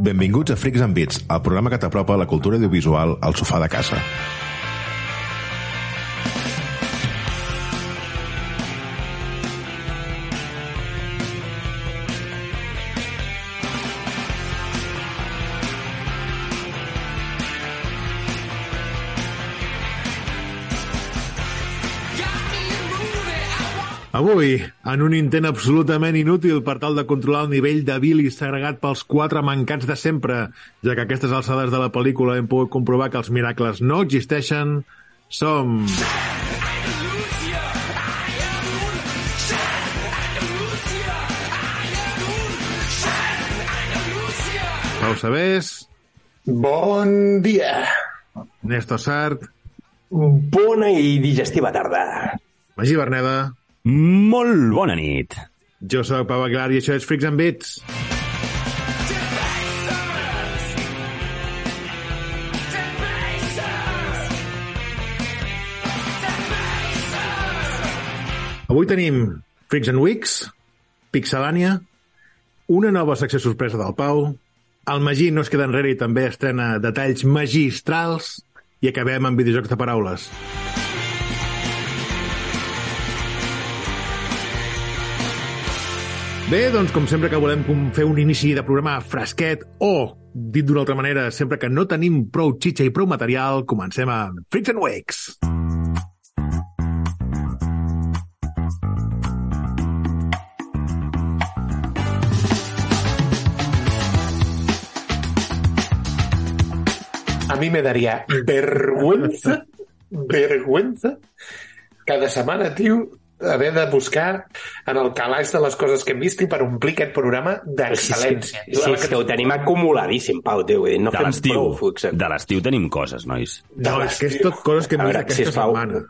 Benvinguts a Freaks and Beats, el programa que t'apropa la cultura audiovisual al sofà de casa. Avui, en un intent absolutament inútil per tal de controlar el nivell de bilis segregat pels quatre mancats de sempre, ja que a aquestes alçades de la pel·lícula hem pogut comprovar que els miracles no existeixen, som... Pau Sabés, Bon dia. Néstor Sart, Bona i digestiva tarda. Magí Berneda, Molt bona nit. jo sóc Pau Aguilar i això és Freaks and Beats. Avui tenim Freaks and Weeks, Pixelània, una nova secció sorpresa del Pau, el Magí no es queda enrere i també estrena detalls magistrals i acabem amb videojocs de paraules. Bé, doncs com sempre que volem fer un inici de programa fresquet o, dit d'una altra manera, sempre que no tenim prou xitxa i prou material, comencem amb Freaks and Wakes. A mí me daría vergüenza, vergüenza, cada setmana, tio, haver de buscar en el calaix de les coses que hem vist i per omplir aquest programa d'excel·lència. Sí, sí, és que ho tenim acumuladíssim, Pau, tio. dir, No De fem l'estiu. De l'estiu tenim coses, nois. De No, és que és tot coses que hem vist aquesta sisplau, setmana.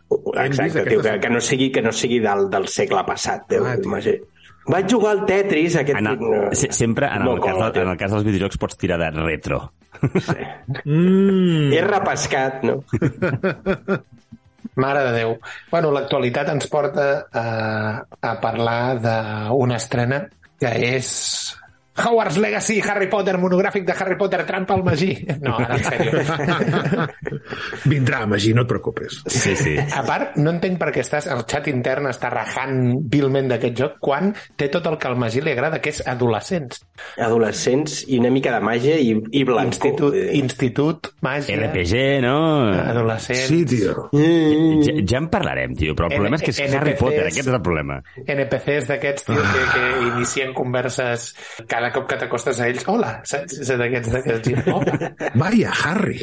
Exacte, tio, que, que, no sigui, que no sigui del, del segle passat, tio. Ah, tio. Imagina. Vaig jugar al Tetris, aquest... En el, no, se- sempre, en el, molt cas, en el cas dels videojocs, pots tirar de retro. Mm. He repescat, no? Mare de Déu. Bueno, l'actualitat ens porta a, a parlar d'una estrena que és Hogwarts Legacy, Harry Potter, monogràfic de Harry Potter, trampa al Magí. No, ara en sèrio. Vindrà, Magí, no et preocupes. Sí, sí. A part, no entenc per què estàs, el xat intern està rajant vilment d'aquest joc quan té tot el que al Magí li agrada, que és adolescents. Adolescents i una mica de màgia i, i blanco. Institut, institut màgia, RPG, no? adolescents, Sí, tio. Ja, ja en parlarem, tio, però el problema és que és Harry NPCs. Potter, aquest és el problema. NPCs d'aquests, tio, que, que inicien converses cada cop que t'acostes a ells. Hola, saps? És d'aquests, d'aquests. Hola. Vaya, Harry.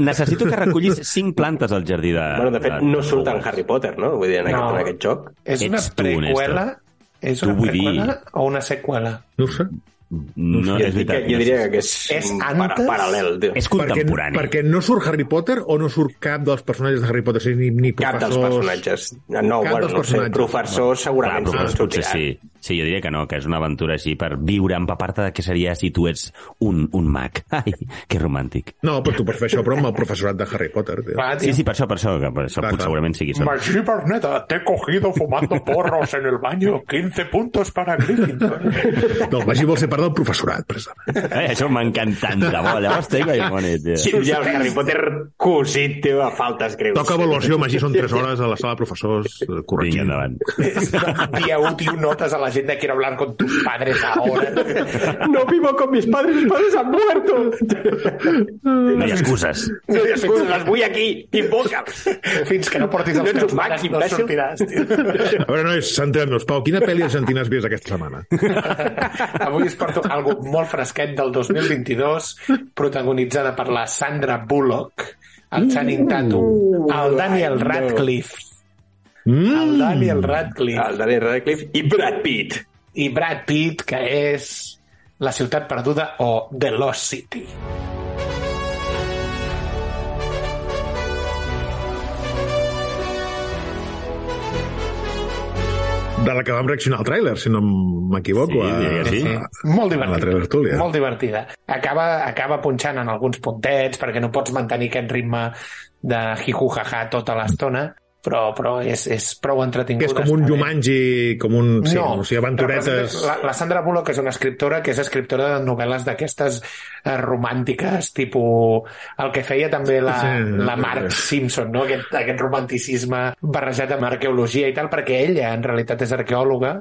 Necessito que recollis cinc plantes al jardí de... Bueno, de fet, no surt en. Harry Potter, no? Vull dir, en, No. aquest, en aquest joc. És una Ets tu, preqüela... Néstor. És Tu una vull dir- o una seqüela? No ho sé. No, jo, és veritat. jo diria que és, És un antes? paral·lel, tio. És Perquè, contemporani. perquè no surt Harry Potter o no surt cap dels personatges de Harry Potter, o sigui, ni, ni Cap professors... dels personatges. No, Cap bueno, dels no sé, personatges. professors segurament però sí, potser sortiran. sí. Sí, jo diria que no, que és una aventura així per viure empapar-te de què seria si tu ets un, un mag. Ai, que romàntic. No, però tu pots fer això, però amb el professorat de Harry Potter. Tio. Sí, tio. sí, per això, per això, que per això Clar, pot, clar. segurament sigui això. Magí Berneda, te he cogido fumando porros en el baño. 15 puntos para Gryffindor. No, Magí vol ser part del professorat, precisament. Eh, això m'encanta tant de bo. Llavors té que dimonis, tio. Sí, ja el Harry Potter cosit, tio, a faltes greus. Toca avaluació, Magí, són 3 hores a la sala de professors, eh, Vinga, corregint. endavant. Día útil, notas a la gente quiero hablar con tus padres ahora. No vivo con mis padres, mis padres han muerto. No hi ha excuses. No hi ha excuses, les vull aquí, invoca'ls. Fins que no portis els No teus no sortiràs, tio. A veure, nois, centrem-nos. Pau, quina pel·li argentina has vist aquesta setmana? Avui us porto algo molt fresquet del 2022, protagonitzada per la Sandra Bullock, el Channing Tatum, el Daniel Radcliffe, el Daniel Radcliffe El Daniel Radcliffe i Brad Pitt. i Brad Pitt, que és La ciutat perduda o The Lost City. De la que vam reaccionar al tràiler, si no m'equivoco. Sí, que sí. Molt divertida. Molt divertida. Acaba, acaba punxant en alguns puntets perquè no pots mantenir aquest ritme de jijujaja tota l'estona, però, però és, és prou Que entretinguda. és com un. Jumanji, com un... Sí, no, o sigui, aventuretes... La, la Sandra Bullock és una escriptora que és escriptora de novel·les d'aquestes eh, romàntiques, tipus el que feia també la, Sí. la Mark Simpson, no? aquest, aquest romanticisme barrejat amb arqueologia i tal, perquè ella en realitat és arqueòloga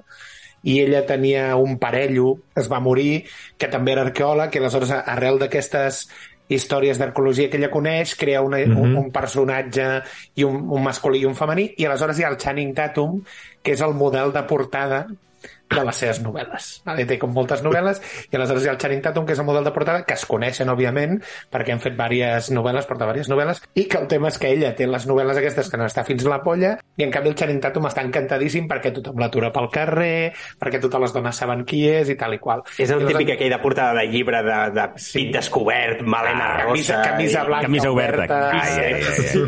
i ella tenia un parello, es va morir, que també era arqueòleg, i aleshores arrel d'aquestes històries d'arqueologia que ella coneix, crea una, mm -hmm. un, un personatge i un, un masculí i un femení, i aleshores hi ha el Channing Tatum, que és el model de portada de les seves novel·les. Vale? Té com moltes novel·les, i aleshores hi ha el Channing Tatum, que és el model de portada, que es coneixen, òbviament, perquè han fet diverses novel·les, porta diverses novel·les, i que el tema és que ella té les novel·les aquestes que no està fins a la polla, i en canvi el Channing Tatum està encantadíssim perquè tothom l'atura pel carrer, perquè totes les dones saben qui és i tal i qual. És el I típic aquell de portada de llibre de, de pit descobert, melena Ah, camisa, rossa... camisa i- blanca camisa oberta. oberta Ai, ai, ai, ai. sí.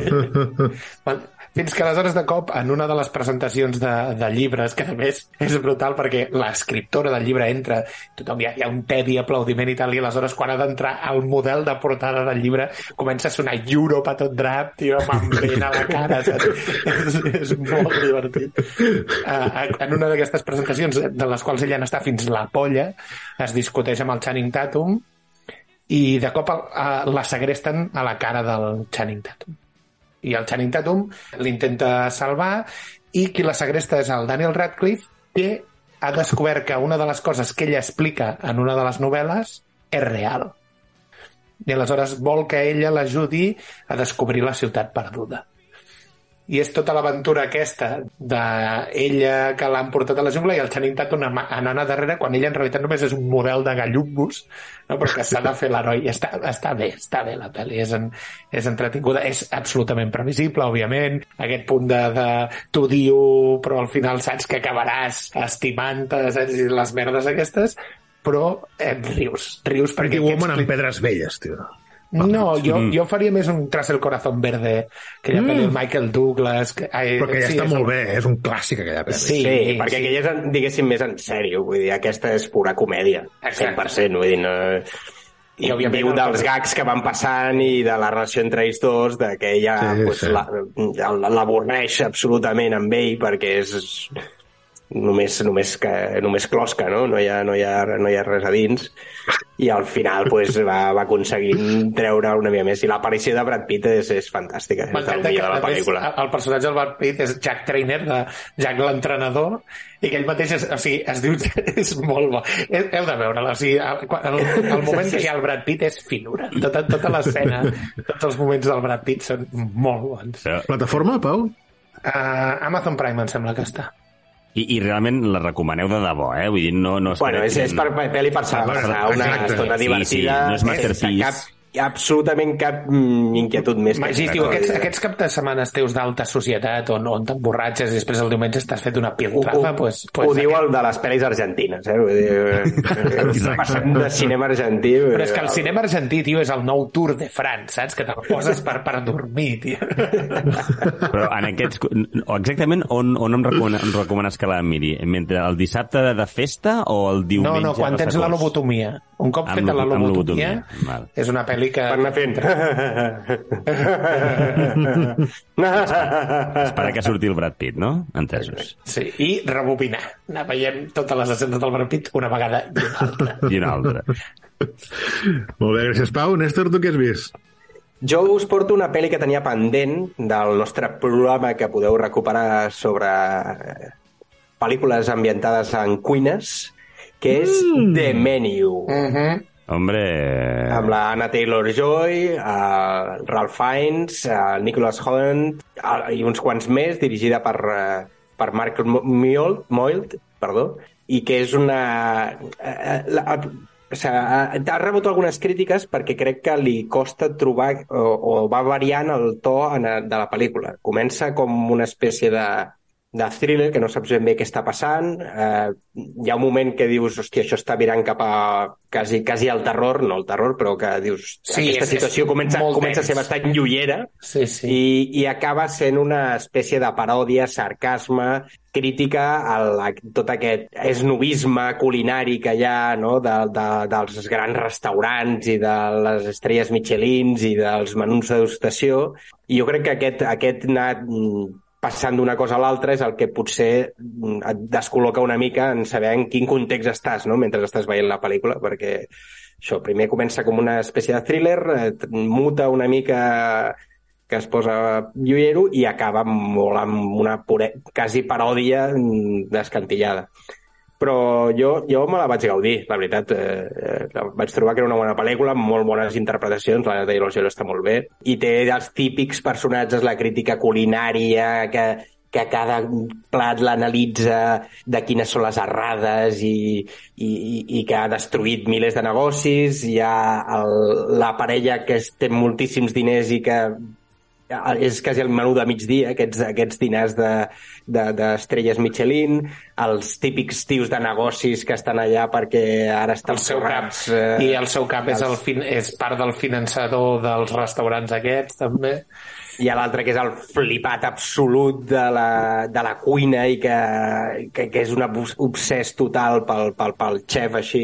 Bueno, fins que aleshores de cop en una de les presentacions de, de llibres que a més és brutal perquè l'escriptora del llibre entra tothom hi ha, hi ha un tedi aplaudiment i tal i aleshores quan ha d'entrar el model de portada del llibre comença a sonar Europe a tot drap tio, amb ambient a la cara saps? és, és molt divertit uh, en una d'aquestes presentacions de les quals ella n'està fins la polla es discuteix amb el Channing Tatum i de cop uh, la segresten a la cara del Channing Tatum. I el Channing Tatum l'intenta salvar i qui la segresta és el Daniel Radcliffe que ha descobert que una de les coses que ella explica en una de les novel·les és real. I aleshores vol que ella l'ajudi a descobrir la ciutat perduda. I és tota l'aventura aquesta d'ella que l'han portat a la jungla i el Channing Tatum anant a darrere quan ella en realitat només és un model de gallumbos no? però que s'ha de fer l'heroi està, està bé, està bé la pel·li és, en, és entretinguda, és absolutament previsible òbviament, aquest punt de, de t'odio però al final saps que acabaràs estimant-te saps? Les merdes aquestes però et rius, rius perquè Pretty Woman explica- amb pedres velles, tio. No, jo, jo faria més un Tras el corazón verde, aquella mm. pel·li Michael Douglas... Que, ai, Però que ja sí, està és molt el- bé, és un clàssic aquella pel·li. Sí, Sí, perquè aquella és, diguéssim, més en sèrio. Vull dir, aquesta és pura comèdia. Exacte. 100%. Vull dir, no... I, òbviament, Viu el- dels gags que van passant i de la relació entre ells dos, de que ella Sí, pues, sí. la- l'avorreix absolutament amb ell perquè és només, només, que, només closca, no? No hi, ha, no, hi ha, no hi ha res a dins. I al final pues, va, va aconseguint treure una mica més. I l'aparició de Brad Pitt és, és fantàstica. És el M'encanta que millor de la a més, pel·lícula. el personatge del Brad Pitt és Jack Trainer, de Jack l'entrenador, i que ell mateix és, o sigui, es diu, és molt bo. Heu de veure-la, o sigui, el, el, moment que hi ha el Brad Pitt és finura. Tota, tota l'escena, tots els moments del Brad Pitt són molt bons. Plataforma, Pau? Uh, Amazon Prime em sembla que està. I, I realment la recomaneu de debò, eh? Vull dir, no... no Bueno, és, és per per pel·li per passar Exacte. una Exacte. estona Sí, divertida. sí, no és Masterpiece. Cap, absolutament cap mm, inquietud més. que Magí, tio, aquests, aquests cap de setmanes teus d'alta societat on, on t'emborratxes i després el diumenge estàs fet una piltrafa, ho, pues, ho pues, diu el de les pel·lis argentines, eh? Vull dir, passant de cinema argentí... Però és que el cinema argentí, tio, és el nou Tour de France, saps? Que te'l poses per, per dormir, tio. Però en aquests... o Exactament on, on em, recomana, em recomanes que la miri? Mentre el dissabte de, festa o el No, diumenge? no, quan de tens la lobotomia. Un cop feta la lobotomia, és una pel·li que... Per anar fent... Esperar que surti el Brad Pitt, no? Entesos. Sí, i rebobinar. Anar veient totes les escenes del Brad Pitt una vegada i una altra. I una altra. Molt bé, gràcies, Pau. Néstor, tu què has vist? Jo us porto una pel·li que tenia pendent del nostre programa que podeu recuperar sobre eh, pel·lícules ambientades en cuines, que és mm. The Menu. Uh -huh. Hombre... amb la Anna Taylor-Joy, el Ralph Fiennes, el Nicholas Holland el- i uns quants més, dirigida per, eh, per Mark Mould, Mould perdó, i que és una... eh, La, o sigui, ha ha rebut algunes crítiques perquè crec que li costa trobar o, o va variant el to en, de la pel·lícula. Comença com una espècie de de thriller, que no saps ben bé què està passant. Eh, hi ha un moment que dius, hòstia, això està virant cap a quasi, quasi al terror, no el terror, però que dius, Sí, aquesta és- situació és comença, comença a ser bastant llullera Sí, sí. i, i acaba sent una espècie de paròdia, sarcasme, crítica a la, tot aquest esnovisme culinari que hi ha no? de, de, dels grans restaurants i de les estrelles Michelins i dels menús de degustació. I jo crec que aquest, aquest anar mm, passant d'una cosa a l'altra és el que potser mm, et descol·loca una mica en saber en quin context estàs no? mentre estàs veient la pel·lícula, perquè això primer comença com una espècie de thriller, eh, muta una mica que es posa llullero i acaba molt amb una pure, quasi paròdia mm, descantillada. Però jo, jo me la vaig gaudir, la veritat. Eh, eh, vaig trobar que era una bona pel·lícula, amb molt bones interpretacions, la Taylor-Joy està molt bé, i té els típics personatges, la crítica culinària, que, que cada plat l'analitza de quines són les errades i, i, i- que ha destruït milers de negocis. Hi ha el, la parella que té moltíssims diners i que és quasi el menú de migdia, aquests, aquests dinars de- de- d'estrelles de, Michelin, els típics tios de negocis que estan allà perquè ara estan el seu cap. eh, I el seu cap és, els- el fin és part del finançador dels restaurants aquests, també. Ha l'altre que és el flipat absolut de la, de la cuina i que, que, que és un obs- obsès total pel, pel, pel xef així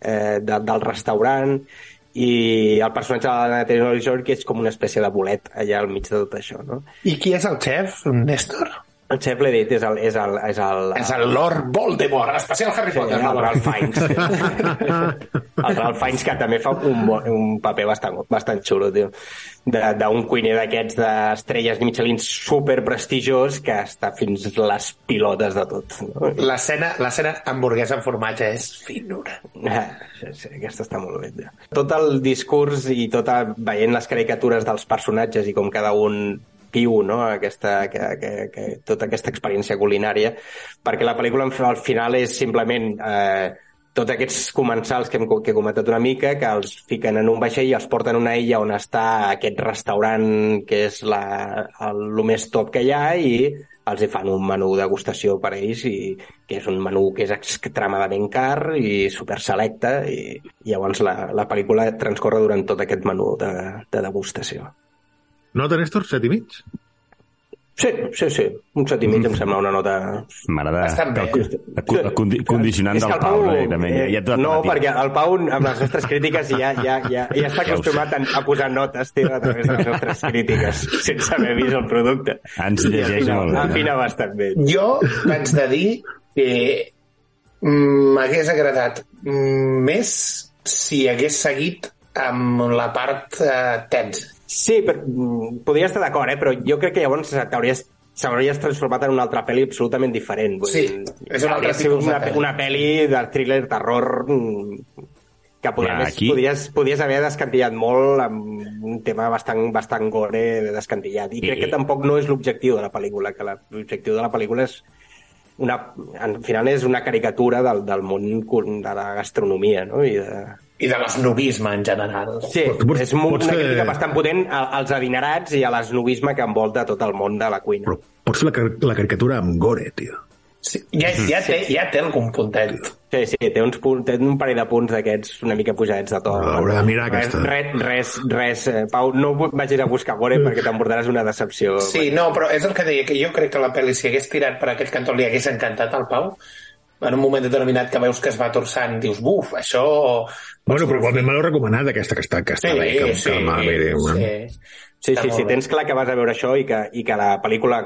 eh, de, del restaurant i el personatge de la Taylor-Joy que és com una espècie de bolet allà al mig de tot això, no? I qui és el xef, Néstor? El dit, és el... És el, és el, És el Lord Voldemort, especial Harry Sí, Potter. el Ralph Fiennes. el Ralph Fiennes, que també fa un, un paper bastant, bastant xulo, tio. D'un cuiner d'aquests d'estrelles Michelin super prestigiós que està fins les pilotes de tot. No? L'escena l'escena hamburguesa amb formatge és finura. Ah, sí, sí, aquesta està molt bé. Tio. Tot el discurs i tota, veient les caricatures dels personatges i com cada un viu no? aquesta, que, que, que, tota aquesta experiència culinària, perquè la pel·lícula al final és simplement eh, tots aquests comensals que hem, que he comentat una mica, que els fiquen en un vaixell i els porten a una illa on està aquest restaurant que és la, el, el més top que hi ha i els hi fan un menú degustació per a ells i que és un menú que és extremadament car i super selecte i, i llavors la, la pel·lícula transcorre durant tot aquest menú de, de degustació. Nota, Néstor? Set i mig? Sí, sí, sí. Un set i mig em sembla una nota... M'agrada el, condi condicionant del el Pau, Pau, directament. Ja, ja no, perquè el Pau, amb les nostres crítiques, ja, ja, ja, ja està Ja acostumat a, a posar notes tio, a través de les nostres crítiques, sense haver vist el producte. Ens llegeix I afina, molt bé. Afina bastant bé. Jo vaig de dir que mm, m'hagués agradat mm, més si hagués seguit amb la part eh, tensa. Sí, però, mm, podria estar d'acord, eh? però jo crec que llavors t'hauries s'hauries transformat en una altra pel·li absolutament diferent. Vull Sí, dir, és un altre hauria sigut tipus de una, pel·li. una pel·li de thriller, terror, mm, que Clar, més, aquí- podies, podies haver descantillat molt amb un tema bastant, bastant gore descantillat. I crec I- que tampoc no és l'objectiu de la pel·lícula, que l'objectiu de la pel·lícula és una, al final és una caricatura del, del món cul- de la gastronomia, no? I de, I de l'esnovisme en general. Sí, pots- és molt, pots una fer- crítica bastant potent als adinerats i a l'esnovisme que envolta tot el món de la cuina. Però pots fer la, car- la caricatura amb gore, tio. Sí, ja, ja, té, ja té algun puntet. Sí, sí, té, uns punts, té un parell de punts d'aquests una mica pujats de to. Hauré de mirar res, aquesta. res, res, res. eh, Pau, no vagis a buscar gore perquè t'emportaràs una decepció. Sí, no, però és el que deia, que jo crec que la pel·li, si hagués tirat per aquest cantó, li hagués encantat al Pau, en un moment determinat que veus que es va torçant, dius, buf, això... Bueno, però igualment me l'heu recomanat, aquesta que està, que està bé, que, sí, que m'ha bé. sí. Sí, sí, sí, bé. tens clar que vas a veure això i que, i que la pel·lícula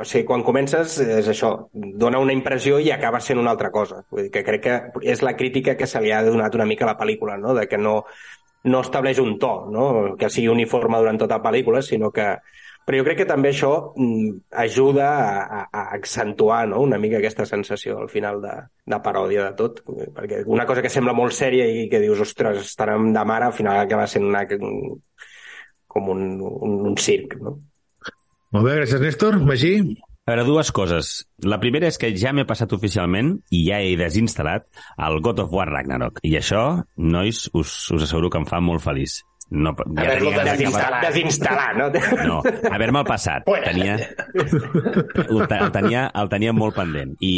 o sigui, quan comences és això, dona una impressió i acaba sent una altra cosa. Vull dir que crec que és la crítica que se li ha donat una mica a la pel·lícula, no? de que no, no estableix un to, no? que sigui uniforme durant tota la pel·lícula, sinó que... Però jo crec que també això mm, ajuda a, a, a accentuar no? una mica aquesta sensació al final de, de paròdia de tot, perquè una cosa que sembla molt sèria i que dius, ostres, estarem de mare, al final acaba sent una, com un, un, un circ, no? Molt bé, gràcies, Néstor. Magí? A veure, dues coses. La primera és que ja m'he passat oficialment i ja he desinstal·lat el God of War Ragnarok. I això, nois, us, us asseguro que em fa molt feliç. No, ja Haver-lo ja desinstal·lat. Desinstal·lar, no? No, haver-me'l passat. Bueno. Tenia, el, te- el, tenia, el tenia molt pendent. I,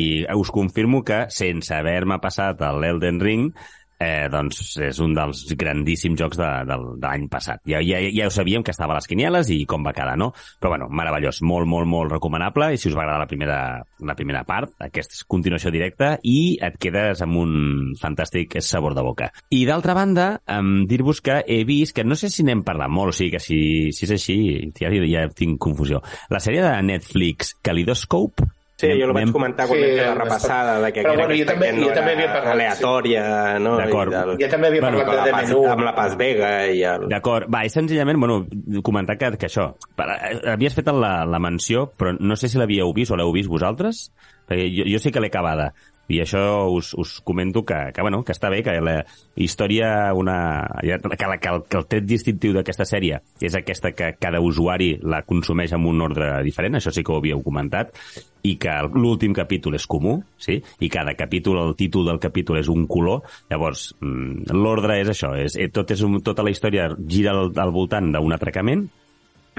I us confirmo que, sense haver-me passat l'Elden Ring, eh, doncs és un dels grandíssims jocs de, de, de l'any passat. Ja, ja, ja ho sabíem que estava a les quinieles i com va quedar, no? Però bueno, meravellós, molt, molt, molt recomanable i si us va agradar la primera, la primera part, aquesta és continuació directa i et quedes amb un fantàstic sabor de boca. I d'altra banda, em, dir-vos que he vist, que no sé si n'hem parlat molt, o sigui que si, si és així, ja, ja tinc confusió. La sèrie de Netflix Kaleidoscope, Sí, jo la vaig Anem- comentar quan Sí, vam fer la repassada de que Però bueno, jo també- no jo també era havia parlat, aleatòria, no? D'acord. Jo també havia Bueno, parlat de menú. amb la Paz Vega i el... D'acord, va, i senzillament, bueno, comentar que, que això, per, eh, havies fet la, la menció, però no sé si l'havíeu vist o l'heu vist vosaltres, perquè jo, jo sí que l'he acabada, i això us, us comento que, que, bueno, que està bé, que la història, una, que, la, que, el, que el tret distintiu d'aquesta sèrie és aquesta que cada usuari la consumeix amb un ordre diferent, això sí que ho havíeu comentat, i que l'últim capítol és comú, sí? i cada capítol, el títol del capítol és un color, llavors mm, l'ordre és això, és, eh, tot és un, tota la història gira al, al voltant d'un atracament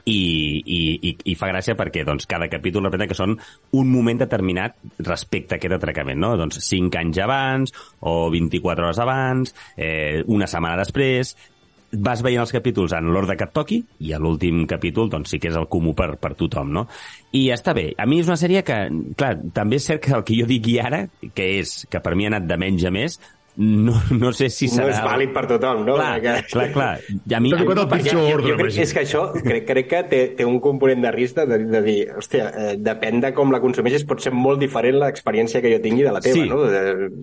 i, i, i fa gràcia perquè doncs, cada capítol representa que són un moment determinat respecte a aquest atracament, no? Doncs 5 anys abans, o 24 hores abans, eh, una setmana després, vas veient els capítols en l'ordre que et toqui i a l'últim capítol doncs, sí que és el comú per, per tothom, no? I està bé. A mi és una sèrie que, clar, també és cert que el que jo digui ara, que és que per mi ha anat de menys a més, no, no sé si no serà... és vàlid per tothom, no? Clar, Perquè- clar, clar. I a mi, Tot i quant el Perquè pitjor jo, ordre, jo crec, és que això crec, crec que té, té un component de risc de, de dir, hòstia, eh, depèn de com la consumeixes, pot ser molt diferent l'experiència que jo tingui de la teva, Sí. no? De,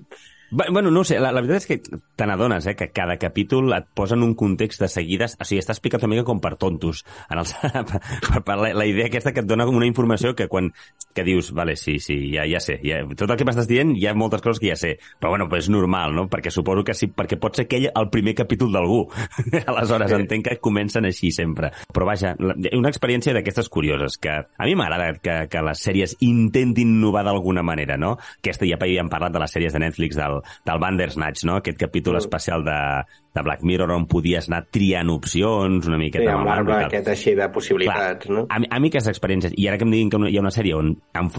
Bueno, no sé, la, la veritat és que te n'adones, eh, que cada capítol et posa en un context de seguides... O sigui, està explicat una mica com per tontos. En el, per, per la, la idea aquesta que et dona com una informació que quan que dius, vale, sí, sí, ja, ja sé, ja, tot el que m'estàs dient hi ha moltes coses que ja sé, però bueno, pues és normal, no? Perquè suposo que sí, perquè pot ser aquell el primer capítol d'algú. Aleshores, entenc que comencen així sempre. Però vaja, una experiència d'aquestes curioses, que a mi m'agrada que, que les sèries intentin innovar d'alguna manera, no? Aquesta ja havíem parlat de les sèries de Netflix del, del Bandersnatch, no? Aquest capítol especial de, de Black Mirror on podies anar triant opcions una sí, miqueta amb amb l'arbre aquest així de possibilitats, Clar, no? a, mi, a mi aquestes experiències, i ara que em diguin que hi ha una sèrie on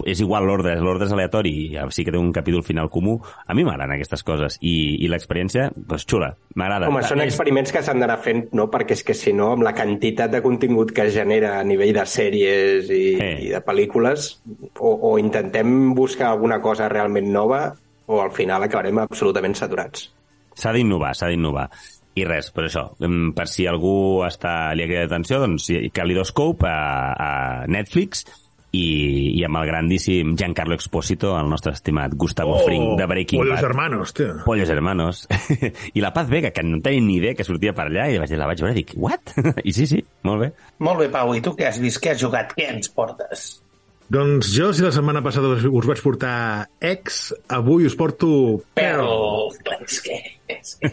és igual l'ordre, l'ordre és aleatori i sí que té un capítol final comú, a mi m'agraden aquestes coses i, i l'experiència, doncs xula, m'agrada. Home, són experiments que s'han d'anar fent, no? Perquè és que si no, amb la quantitat de contingut que es genera a nivell de sèries i, Eh. i de pel·lícules, o, o intentem buscar alguna cosa realment nova, o al final acabarem absolutament saturats. S'ha d'innovar, s'ha d'innovar. I res, per això, per si algú està, li ha cridat atenció, doncs sí, Kaleidoscope a, a Netflix i, i amb el grandíssim Giancarlo Expósito, el nostre estimat Gustavo Fring de Breaking Pollos Bad. hermanos, tio. Pollos hermanos. I la Paz Vega, que no tenia ni idea que sortia per allà, i vaig, la vaig veure i dic, what? I sí, sí, molt bé. Molt bé, Pau, i tu què has vist? Què has jugat? Què ens portes? Doncs jo, si la setmana passada us, vaig portar Ex, avui us porto Pearl. Que...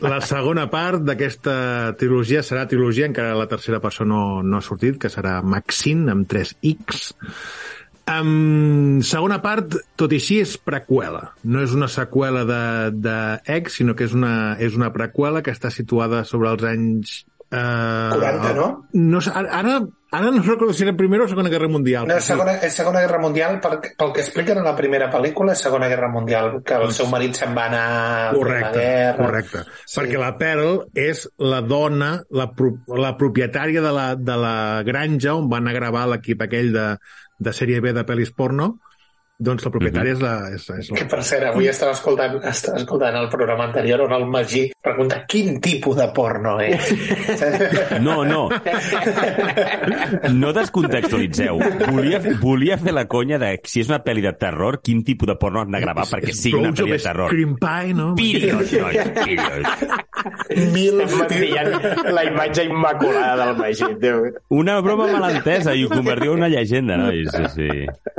La segona part d'aquesta trilogia serà trilogia, encara la tercera persona no, no ha sortit, que serà Maxine, amb 3 X. Um, segona part, tot i així, és preqüela. No és una seqüela de, de X, sinó que és una, és una preqüela que està situada sobre els anys... Uh, 40, no? no ara, ara, ara no recordo si era Primera o Segona Guerra Mundial. No, és segona, és segona Guerra Mundial, pel, pel que expliquen en la primera pel·lícula, és Segona Guerra Mundial, que el seu marit se'n va anar a fer la Correcte, guerra. correcte. Sí. Sí. Perquè la Pearl és la dona, la, pro, la propietària de la, de la granja on van a gravar l'equip aquell de, de sèrie B de pel·lis porno, doncs la propietària és la... És, és Que, la... per cert, avui estava escoltant, estava escoltant el programa anterior on el Magí pregunta quin tipus de porno és. No, no. No descontextualitzeu. Volia, volia fer la conya de si és una pel·li de terror, quin tipus de porno han de gravar perquè sigui una pel·li de terror. Cream pie, no? Vídeos, nois, vídeos. Mil la imatge immaculada del Magí, Déu. Una broma malentesa i ho convertiu en una llegenda, nois. Sí, sí.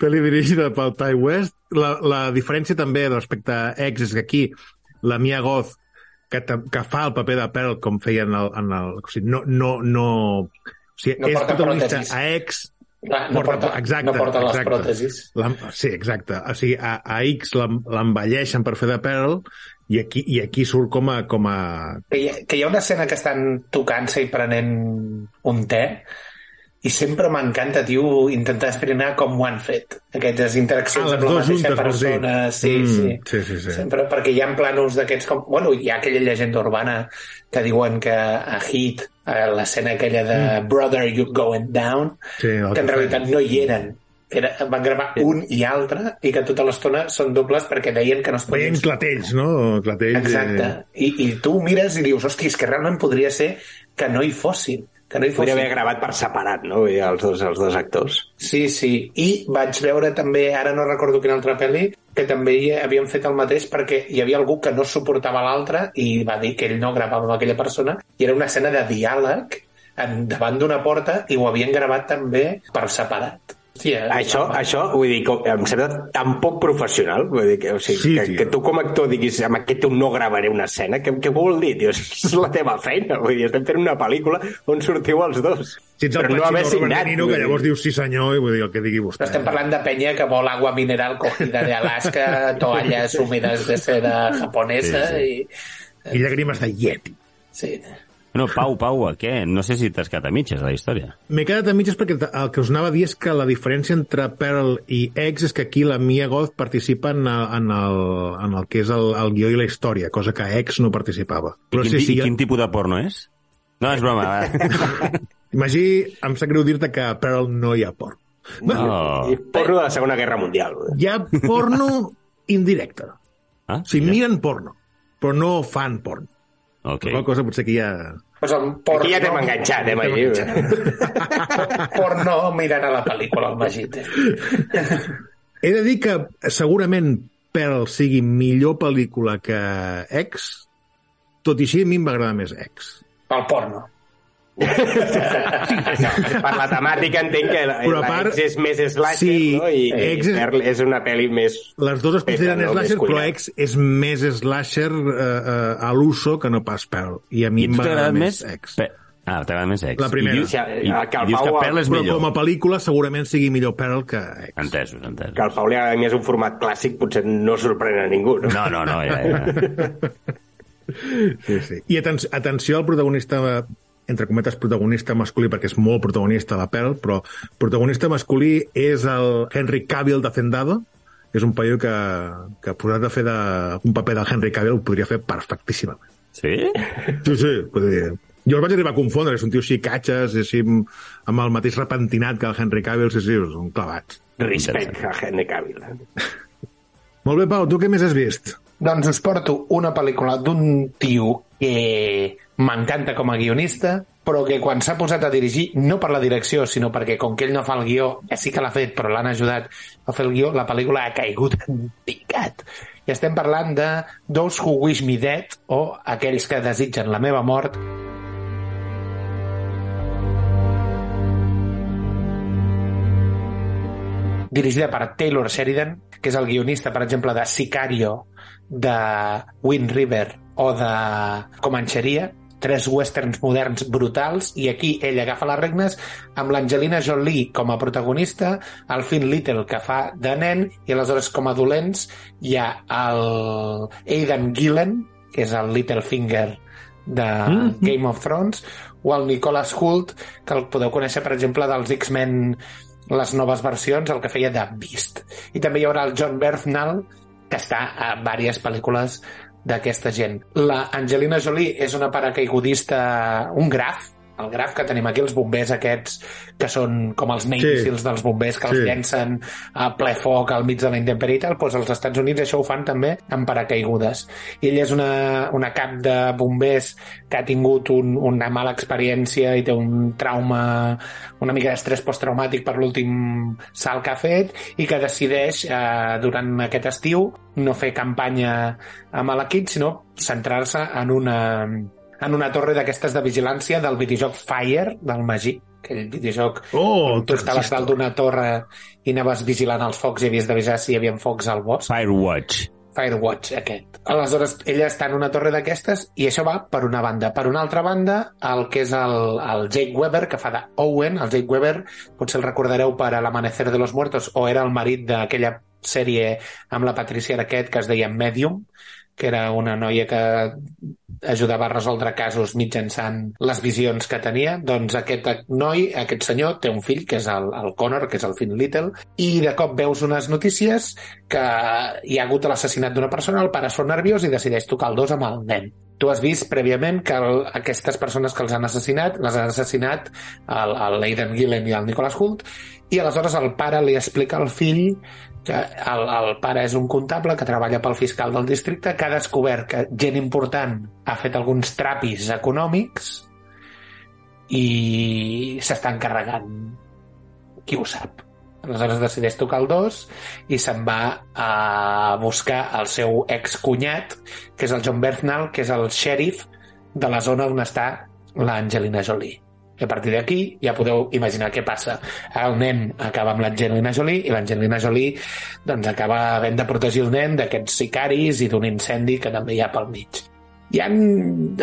Pel·li dirigida pel Ty West. La, la diferència també respecte a X és que aquí la Mia Goth que, que fa el paper de Pearl com feia en el... En el o sigui, no, no, no, o sigui, No és porta protagonista a X, Clar, no porta, exacte, no porta les exacte. pròtesis. L'em- Sí, exacte. O sigui, a, a X l'envelleixen per fer de Pearl i aquí, i aquí surt com a... Com a... Que hi, ha, que hi ha una escena que estan tocant-se i prenent un te i sempre m'encanta, tio, intentar esbrinar com ho han fet. Aquestes interaccions Ah, amb la mateixa persona. Sí, Mm, sí. sí, sí, sí. Sempre, perquè hi ha plànols d'aquests com... Bueno, hi ha aquella llegenda urbana que diuen que a Heat, a l'escena aquella de Mm. Brother, you're going down, Sí, que en realitat no hi eren. Era, van gravar un i altre i que tota l'estona són dobles perquè deien que no es podien Veient clatells, no? Clatells, Exacte. I, I tu mires i dius, hosti, és que realment podria ser que no hi fossin. Que no hi Podria fossin. haver gravat per separat, no? Dir, Els dos, els dos actors. Sí, sí. I vaig veure també, ara no recordo quina altra pel·li, que també hi havien fet el mateix perquè hi havia algú que no suportava l'altre i va dir que ell no gravava amb aquella persona i era una escena de diàleg davant d'una porta i ho havien gravat també per separat. Hòstia, Això, això, vull dir, que em sembla tan poc professional, vull dir, que, o sigui, Sí, que, tio. que tu com a actor diguis amb aquest no gravaré una escena, què, què vol dir, tio? És la teva feina, vull dir, estem fent una pel·lícula on sortiu els dos. Si ets el Però no haver signat. Vull que dir. llavors dius sí senyor i vull dir el que digui vostè. Però estem parlant de penya que vol agua mineral cogida de Alaska, toalles húmedes de seda japonesa Sí, i... I llàgrimes de Yeti. Sí. No, Pau, Pau, a què? No sé si t'has quedat a mitges, la història. M'he quedat a mitges perquè el que us anava a dir és que la diferència entre Pearl i X és que aquí la Mia Goth participa en el, en el, en el que és el, el guió i la història, cosa que X no participava. I quin, sí, sí, I quin tipus de porno és? No, és broma. Imagí, em sap greu dir-te que a Pearl no hi ha porno. No. I porno de la Segona Guerra Mundial. hi ha porno indirecte. Ah, O sigui, mira. miren porno, però no fan porno. Ok. Okay. Qual cosa potser que hi ha... Pues porno, Aquí ja t'hem enganxat, eh, Magí? porno mirant a la pel·lícula, el Magit. He de dir que segurament Pearl sigui millor pel·lícula que X, tot i així a mi em va agradar més X. El porno. Per la temàtica entenc que la, Però la part- X és més slasher, Sí, no? I, X i és- Pearl és una pel·li més... Les dues es consideren no? slasher, però cuinat. X és més slasher eh, eh, a l'uso que no pas Pearl. I a mi I em tu va t'ha agradar agradat més més? X. Pe... Ah, t'ha agradat més X. La primera. I, dius, Sí, i, el que el i dius que Pearl és Però millor. com a pel·lícula segurament sigui millor Pearl que X. Entesos, entesos. Que el Pau li agrada més un format clàssic potser no sorprèn a ningú, no? No, no, no, ja, ja. Sí, sí. I aten atenció al protagonista entre cometes protagonista masculí perquè és molt protagonista la Pearl, però protagonista masculí és el Henry Cavill de Zendado, és un paio que, que posat a fer de, un paper del Henry Cavill ho podria fer perfectíssimament. Sí? Sí, sí, podria. Jo el vaig arribar a confondre, és un tio així catxes, així amb, el mateix repentinat que el Henry Cavill, sí, sí, són clavats. Respecte a Henry Cavill. Molt bé, Pau, tu què més has vist? Doncs us porto una pel·lícula d'un tio que m'encanta com a guionista, però que quan s'ha posat a dirigir, no per la direcció, sinó perquè com que ell no fa el guió, que sí que l'ha fet, però l'han ajudat a fer el guió, la pel·lícula ha caigut en picat. I estem parlant de Those Who Wish Me Dead, o Aquells que desitgen la meva mort, dirigida per Taylor Sheridan, que és el guionista, per exemple, de Sicario, de Wind River o de Comancheria, tres westerns moderns brutals, i aquí ell agafa les regnes amb l'Angelina Jolie com a protagonista, el Finn Little, que fa de nen, i aleshores com a dolents hi ha el Aidan Gillen, que és el Littlefinger de Mhm. Game of Thrones, o el Nicholas Hoult, que el podeu conèixer, per exemple, dels X-Men les noves versions, el que feia de Beast. I també hi haurà el John Bernthal, que està a diverses pel·lícules d'aquesta gent. La Angelina Jolie és una paracaigudista, un graf, el graf que tenim aquí, els bombers aquests que són com els Navy Sí. Seals dels bombers que els Sí. llencen a ple foc al mig de la intempèrie i tal, doncs als Estats Units això ho fan també amb paracaigudes. I ella és una, una cap de bombers que ha tingut un, una mala experiència i té un trauma, una mica d'estrès posttraumàtic per l'últim salt que ha fet i que decideix eh, durant aquest estiu no fer campanya amb l'equip, sinó centrar-se en una, en una torre d'aquestes de vigilància del videojoc Fire, del Magí, aquell videojoc Oh, on tu estaves dalt d'una torre i anaves vigilant els focs i havies d'avisar si hi havia focs al bosc. Firewatch. Firewatch, aquest. Aleshores, ella està en una torre d'aquestes i això va per una banda. Per una altra banda, el que és el, el Jake Weber, que fa d'Owen, el Jake Weber, potser el recordareu per a l'Amanecer de los Muertos, o era el marit d'aquella sèrie amb la Patricia Arquette que es deia Medium, que era una noia que ajudava a resoldre casos mitjançant les visions que tenia, doncs aquest noi, aquest senyor, té un fill, que és el, el Connor, que és el Finn Little, i de cop veus unes notícies que hi ha hagut l'assassinat d'una persona, el pare es fa nerviós i decideix tocar el dos amb el nen. Tu has vist prèviament que el, aquestes persones que els han assassinat, les han assassinat el, el Aidan Gillen i el Nicholas Hoult, i aleshores el pare li explica al fill que el, el pare és un comptable que treballa pel fiscal del districte, que ha descobert que gent important ha fet alguns trapis econòmics i s'estan carregant qui ho sap. Aleshores decideix tocar el dos i se'n va a buscar el seu excunyat, que és el John Bernal, que és el xèrif de la zona on està l'Angelina Jolie. I a partir d'aquí ja podeu imaginar què passa. El nen acaba amb l'Angelina Jolie i l'Angelina Jolie doncs, acaba havent de protegir el nen d'aquests sicaris i d'un incendi que també hi ha pel mig. Hi ha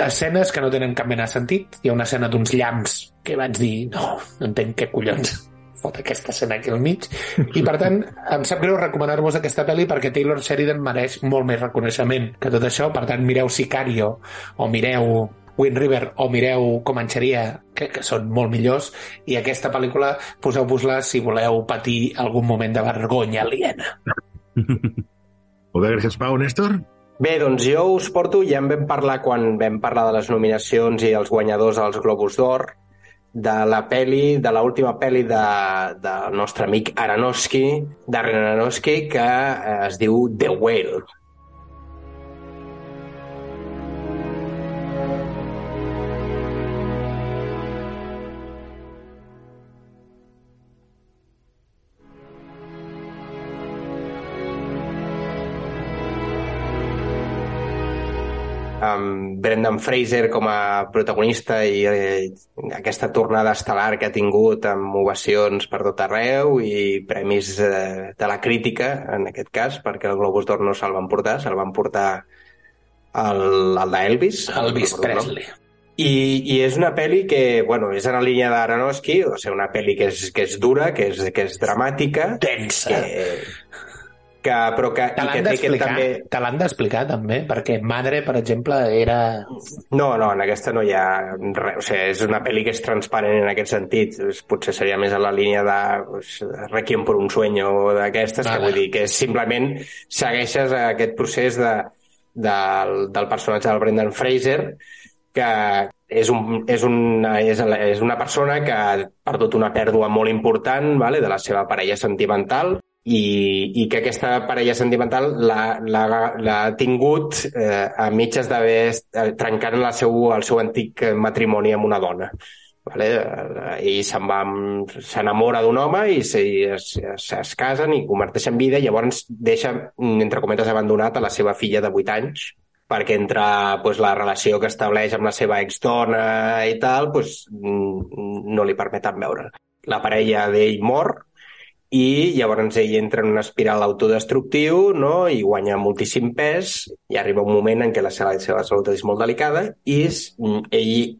escenes que no tenen cap mena de sentit. Hi ha una escena d'uns llamps que vaig dir, no, no entenc què collons fot aquesta escena aquí al mig. I, per tant, em sap greu recomanar-vos aquesta pel·li perquè Taylor Sheridan mereix molt més reconeixement que tot això. Per tant, mireu Sicario o mireu Wind River o mireu Comanxeria, que, que són molt millors, i aquesta pel·lícula poseu-vos-la si voleu patir algun moment de vergonya aliena. Molt bé, gràcies, Pau. Néstor? Bé, doncs jo us porto, ja en vam parlar quan vam parlar de les nominacions i els guanyadors als Globus d'Or, de la peli, de l'última peli de, del nostre amic Aronofsky, Darren que eh, es diu The Whale. Brendan Fraser com a protagonista i eh, aquesta tornada estel·lar que ha tingut amb ovacions per tot arreu i premis eh, de la crítica, en aquest cas, perquè el Globus d'Or no se'l van portar, se'l van portar el, el d'Elvis. Elvis no, Presley. I, I és una pel·li que, bueno, és en la línia d'Aronofsky, o sigui, una pel·li que és, que és dura, que és, que és dramàtica, Tensa. que, que, però que, Te l'han que que d'explicar, també... te l'han d'explicar també, perquè Madre, per exemple, era... No, no, en aquesta no hi ha res. O sigui, és una pel·li que és transparent en aquest sentit. Potser seria més a la línia de pues, Requiem per un sueño o d'aquestes, que Vale. vull dir que simplement segueixes aquest procés de, del, del personatge del Brendan Fraser, que és, un, és, una, és, és una persona que ha perdut una pèrdua molt important vale, de la seva parella sentimental i, i que aquesta parella sentimental l'ha- tingut eh, a mitges d'haver eh, trencant la seu, el seu antic matrimoni amb una dona. Vale? Eh, I se'n s'enamora d'un home i, i es, es, es casen i converteixen en vida i llavors deixa, entre cometes, abandonat a la seva filla de 8 anys perquè entre pues, la relació que estableix amb la seva exdona i tal, pues, no li permeten veure. La parella d'ell mor i llavors ell entra en una espiral autodestructiu no? i guanya moltíssim pes i arriba un moment en què la seva, la seva salut és molt delicada i és, mm, ell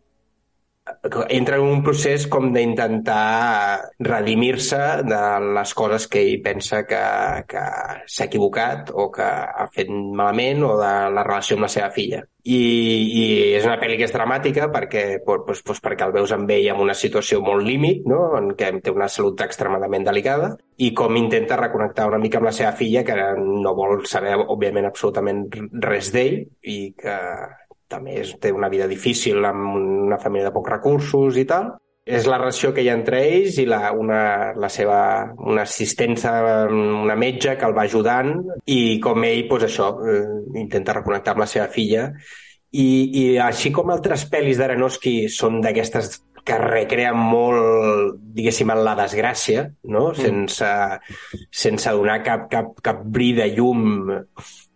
entra en un procés com d'intentar redimir-se de les coses que ell pensa que, que s'ha equivocat o que ha fet malament o de la relació amb la seva filla. I, i és una pel·li que és dramàtica perquè, pues, pues, perquè el veus amb ell en una situació molt límit, no? en què té una salut extremadament delicada, i com intenta reconnectar una mica amb la seva filla, que no vol saber, òbviament, absolutament res d'ell, i que també és, té una vida difícil amb una família de pocs recursos i tal. És la relació que hi ha entre ells i la, una, la seva, una assistència, una metge que el va ajudant i com ell, doncs això, eh, intenta reconnectar amb la seva filla. I, i així com altres pel·lis d'Aronofsky són d'aquestes que recreen molt, diguéssim, en la desgràcia, no? sense, sense donar cap, cap, cap bri de llum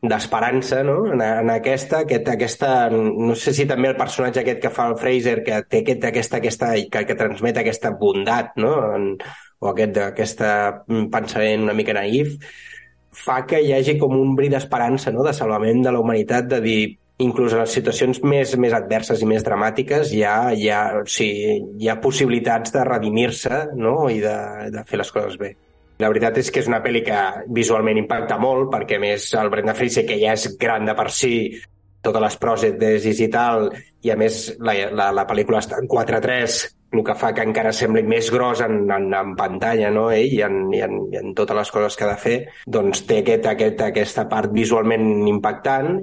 d'esperança, no? En, en aquesta, aquest, aquesta, no sé si també el personatge aquest que fa el Fraser, que té aquest, aquesta, aquesta, que, que transmet aquesta bondat, no? En, o aquest, aquesta pensament una mica naïf, fa que hi hagi com un bri d'esperança, no?, de salvament de la humanitat, de dir, inclús en les situacions més, més adverses i més dramàtiques hi ha, hi ha, o sigui, hi ha possibilitats de redimir-se no? i de, de fer les coses bé. La veritat és que és una pel·li que visualment impacta molt, perquè més el Brenda Fraser, que ja és gran de per si, totes les prògetes i tal, i a més la, la, la pel·lícula està en 4-3, el que fa que encara sembli més gros en, en, en pantalla, no? ell, i en, i, en, i en totes les coses que ha de fer, doncs té aquest, aquest, aquesta part visualment impactant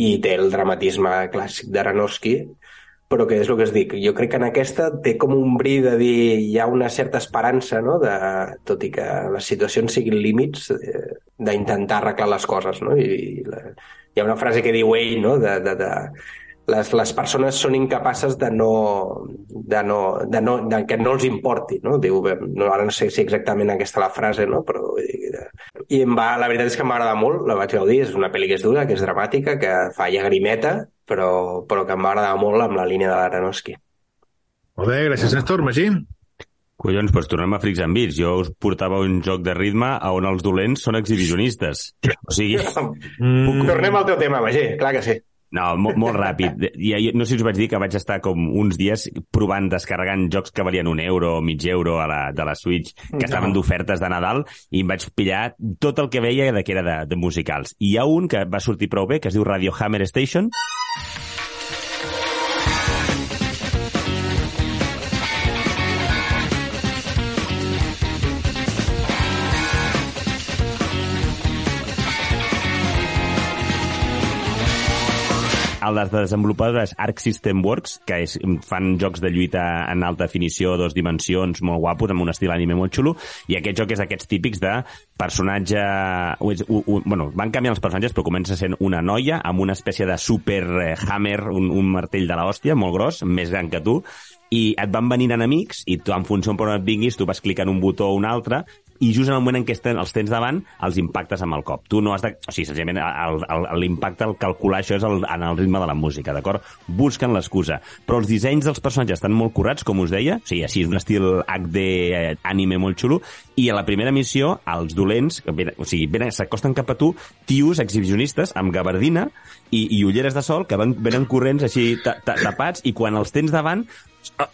i té el dramatisme clàssic d'Aronofsky, però que és el que es dic, jo crec que en aquesta té com un bri de dir hi ha una certa esperança, no? de, tot i que les situacions siguin límits, eh, d'intentar arreglar les coses. No? I, i la, hi ha una frase que diu ell, no? de, de, de, les, les persones són incapaces de no, de no, de no, de que no els importi, no? Diu, no, ara no sé si exactament aquesta la frase, no? Però, I em va, la veritat és que m'agrada molt, la vaig gaudir, és una pel·li que és dura, que és dramàtica, que fa llagrimeta, però, però que em va agradar molt amb la línia de l'Aronofsky. Molt bé, gràcies, Néstor. Magí? Collons, doncs tornem a Freaks and Beats. Jo us portava un joc de ritme a on els dolents són exhibicionistes. O sigui... Mm. Tornem al teu tema, Magí, clar que sí. No, molt, molt ràpid. I, no sé si us vaig dir que vaig estar com uns dies provant, descarregant jocs que valien un euro o mig euro a la, de la Switch, que estaven d'ofertes de Nadal, i em vaig pillar tot el que veia de que era de, de musicals. I hi ha un que va sortir prou bé, que es diu Radio Hammer Station, el de desenvolupadores Arc System Works, que és, fan jocs de lluita en alta definició, dos dimensions, molt guapos, amb un estil anime molt xulo, i aquest joc és d'aquests típics de personatge... U, u, u, bueno, van canviant els personatges, però comença sent una noia amb una espècie de super eh, hammer, un, un martell de l'hòstia, molt gros, més gran que tu, i et van venint enemics i tu, en funció per on et vinguis, tu vas clicant un botó o un altre i just en el moment en què estem, els tens davant, els impactes amb el cop. Tu no has de... O sigui, senzillament, l'impacte, el calcular això és el, en el ritme de la música, d'acord? Busquen l'excusa. Però els dissenys dels personatges estan molt curats, com us deia, o sigui, així és un estil HD eh, anime molt xulo, i a la primera missió, els dolents, o sigui, s'acosten cap a tu, tios exhibicionistes amb gabardina i, i ulleres de sol que van, venen corrents així ta, ta, tapats i quan els tens davant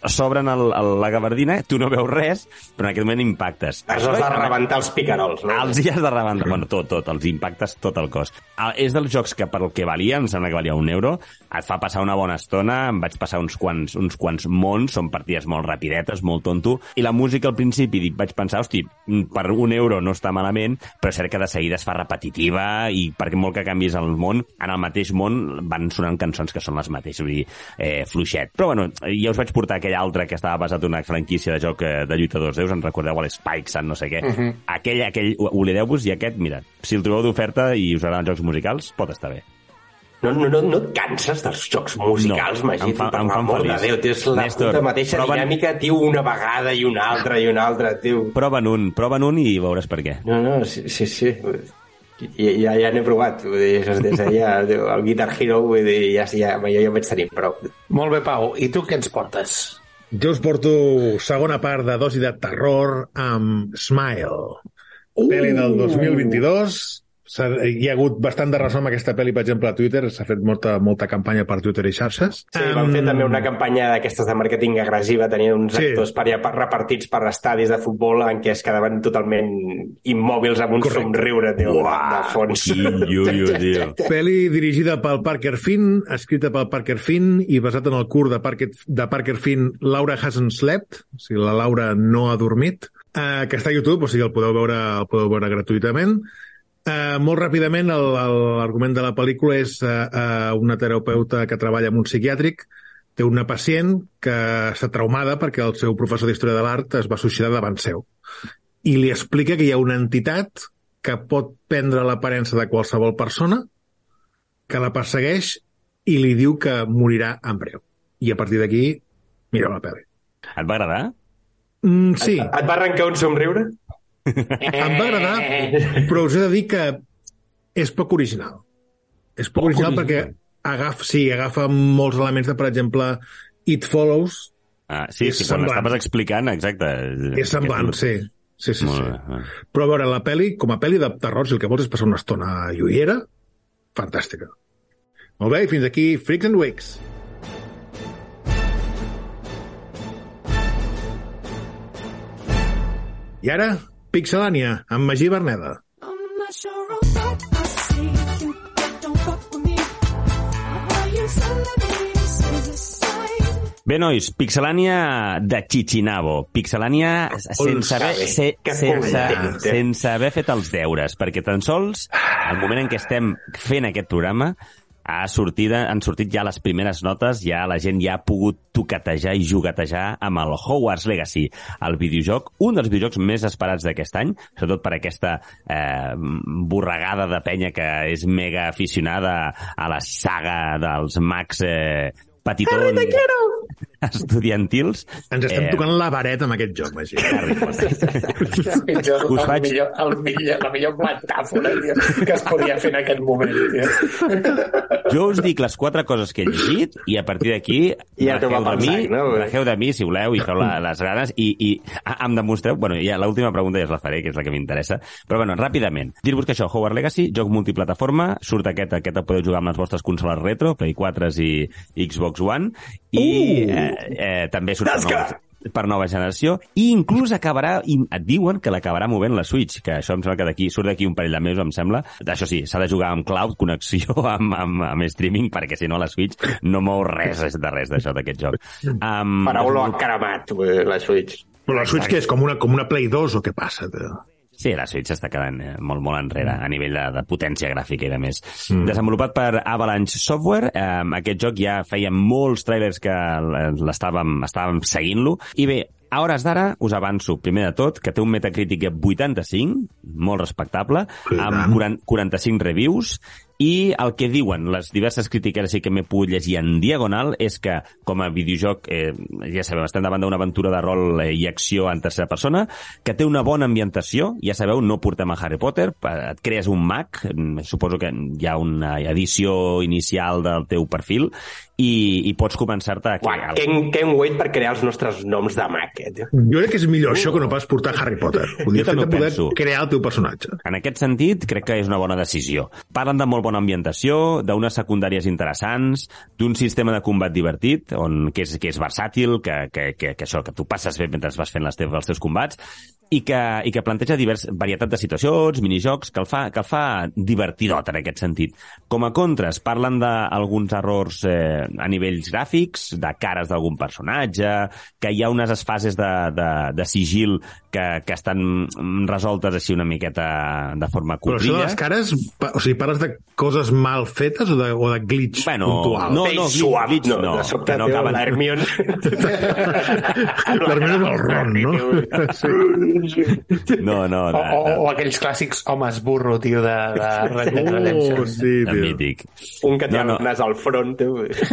s'obren la gabardina, tu no veus res, però en aquest moment impactes. Els has de rebentar els picarols, no? Els hi has de rebentar, bueno, tot, tot, els impactes tot el cos. Ah, és dels jocs que per el que valia, em sembla que valia un euro, et fa passar una bona estona, em vaig passar uns quants, uns quants mons, són partides molt rapidetes, molt tonto, i la música al principi dic, vaig pensar, hosti, per un euro no està malament, però és cert que de seguida es fa repetitiva i perquè molt que canvis el món, en el mateix món van sonant cançons que són les mateixes, vull dir, eh, fluixet. Però bueno, ja us vaig portar aquell altre que estava basat en una franquícia de joc eh, de lluitadors déus, en recordeu l'Spikes, en no sé què. Uh -huh. Aquell, aquell, oblideu-vos, i aquest, mira, si el trobeu d'oferta i us agraden jocs musicals, pot estar bé. No, no, no, no et canses dels jocs musicals, no, Magí? Fa, fan feliç. De Déu, tens la Néstor, puta mateixa proven... dinàmica, tio, una vegada i una altra i una altra, tio. Prova'n un, prova'n un i veuràs per què. No, no, sí, sí. sí. Ja, ja, ja n'he provat, vull dir, des de ja, el Guitar Hero, vull dir, ja, ja, jo ja vaig tenir prou. Molt bé, Pau. I tu què ens portes? Jo us porto segona part de dosi de terror amb Smile. Uh! Pel·li del 2022, hi ha hagut bastant de ressò amb aquesta pel·li, per exemple, a Twitter, s'ha fet molta, molta campanya per Twitter i xarxes. Sí, um... van fer també una campanya d'aquestes de màrqueting agressiva, tenien uns sí. actors per, per repartits per estadis de futbol en què es quedaven totalment immòbils amb un Correcte. somriure, tio, Uah, de fons. Iu, tio. Pel·li dirigida pel Parker Finn, escrita pel Parker Finn i basat en el curt de Parker, de Parker Finn Laura Hasn't Slept, o sigui, la Laura no ha dormit, eh, que està a YouTube, o sigui, el podeu veure, el podeu veure gratuïtament. Uh, molt ràpidament, l'argument de la pel·lícula és uh, uh, una terapeuta que treballa en un psiquiàtric, té una pacient que està traumada perquè el seu professor d'història de l'art es va suïcidar davant seu. I li explica que hi ha una entitat que pot prendre l'aparença de qualsevol persona, que la persegueix i li diu que morirà en breu. I a partir d'aquí, mira la pel·li. Et va agradar? Mm, sí. Et, et va arrencar un somriure? Em va agradar, però us he de dir que és poc original. És poc, poc original, original perquè agafa, sí, agafa molts elements de, per exemple, It Follows. Ah, sí, sí, quan l'estaves explicant, exacte. És semblant, sí. Sí, sí, Molt sí. bé. bueno. Però a veure, la peli, com a peli de terror, si el que vols és passar una estona lluiera, fantàstica. Molt bé, fins aquí Freaks and Wakes. I ara, Pixelània, amb Magí Berneda. Bé, nois, Pixelània de Chichinabo. Pixelània sense haver, se, sense, content. sense haver fet els deures, perquè tan sols, al moment en què estem fent aquest programa, ha sortit, han sortit ja les primeres notes, ja la gent ja ha pogut toquetejar i juguetejar amb el Hogwarts Legacy, el videojoc, un dels videojocs més esperats d'aquest any, sobretot per aquesta eh, borregada de penya que és mega aficionada a la saga dels mags eh, petitons estudiantils. Ens estem Eh, tocant la vareta amb aquest joc, Magí. Pitjor, Us el faig- millor, el millor, la millor metàfora tio, que es podia fer en aquest moment. Tio. Jo us dic les quatre coses que he llegit i a partir d'aquí Ja rajeu de mi, no? rajeu de mi, si voleu, i feu la, les ganes i, i ah, em demostreu... Bueno, ja l'última pregunta ja us la faré, que és la que m'interessa. Però bueno, ràpidament. Dir-vos que això, Hogwarts Legacy, joc multiplataforma, surt aquest, aquest el podeu jugar amb les vostres consoles retro, Play 4 i Xbox One, i Uh! eh, eh, també surt per nova, per nova generació, i inclús acabarà, i et diuen que l'acabarà movent la Switch, que això em sembla que d'aquí surt d'aquí un parell de mesos, em sembla. Això sí, s'ha de jugar amb cloud, connexió amb, amb, amb streaming, perquè si no la Switch no mou res de res d'això, d'aquest joc. Um, Paraula encaramat, eh, la Switch. Però la Switch que és com una, com una Play 2 o què passa? Sí, la Switch està quedant eh, molt, molt enrere a nivell de, de potència gràfica i de més. Mm. Desenvolupat per Avalanche Software, eh, aquest joc ja feia molts trailers que l- l'estàvem estàvem seguint-lo. I bé, a hores d'ara, us avanço, primer de tot, que té un Metacritic de 85, molt respectable, Sí, amb tant. 40, 45 reviews, i el que diuen les diverses crítiques que m'he pogut llegir en diagonal és que, com a videojoc, eh, ja sabeu, estem davant d'una aventura de rol eh, i acció en tercera persona, que té una bona ambientació, ja sabeu, no portem a Harry Potter, pa- et crees un mag, mm, suposo que hi ha una edició inicial del teu perfil, i, i pots començar-te a crear... Ken, Ken Wait per crear els nostres noms de Mac, eh, tio. Jo crec que és millor això que no pas portar Harry Potter. El fet també poder penso. crear el teu personatge. En aquest sentit, crec que és una bona decisió. Parlen de molt bona ambientació, d'unes secundàries interessants, d'un sistema de combat divertit, on, que, és, que és versàtil, que, que, que, que això, que tu passes bé mentre vas fent les teves, els teus combats, i que, i que planteja divers, varietat de situacions, minijocs, que el fa, que el fa divertidot en aquest sentit. Com a contres, parlen d'alguns errors eh, a nivells gràfics, de cares d'algun personatge, que hi ha unes fases de, de, de sigil que, que estan resoltes així una miqueta de forma Però això de les cares, o sigui, parles de coses mal fetes o de, o de glitch Bueno, puntual? no, no, glitch, swap, glitch no, no, de sobte, que no acaben-. L'Hermione és el ron, no? Sí. No, no, O, de, o, de, o aquells clàssics homes burro, tio, de, de Red Dead Oh, Redemption. sí, de tio. mític. Un que té No, no. el nas al front, tio.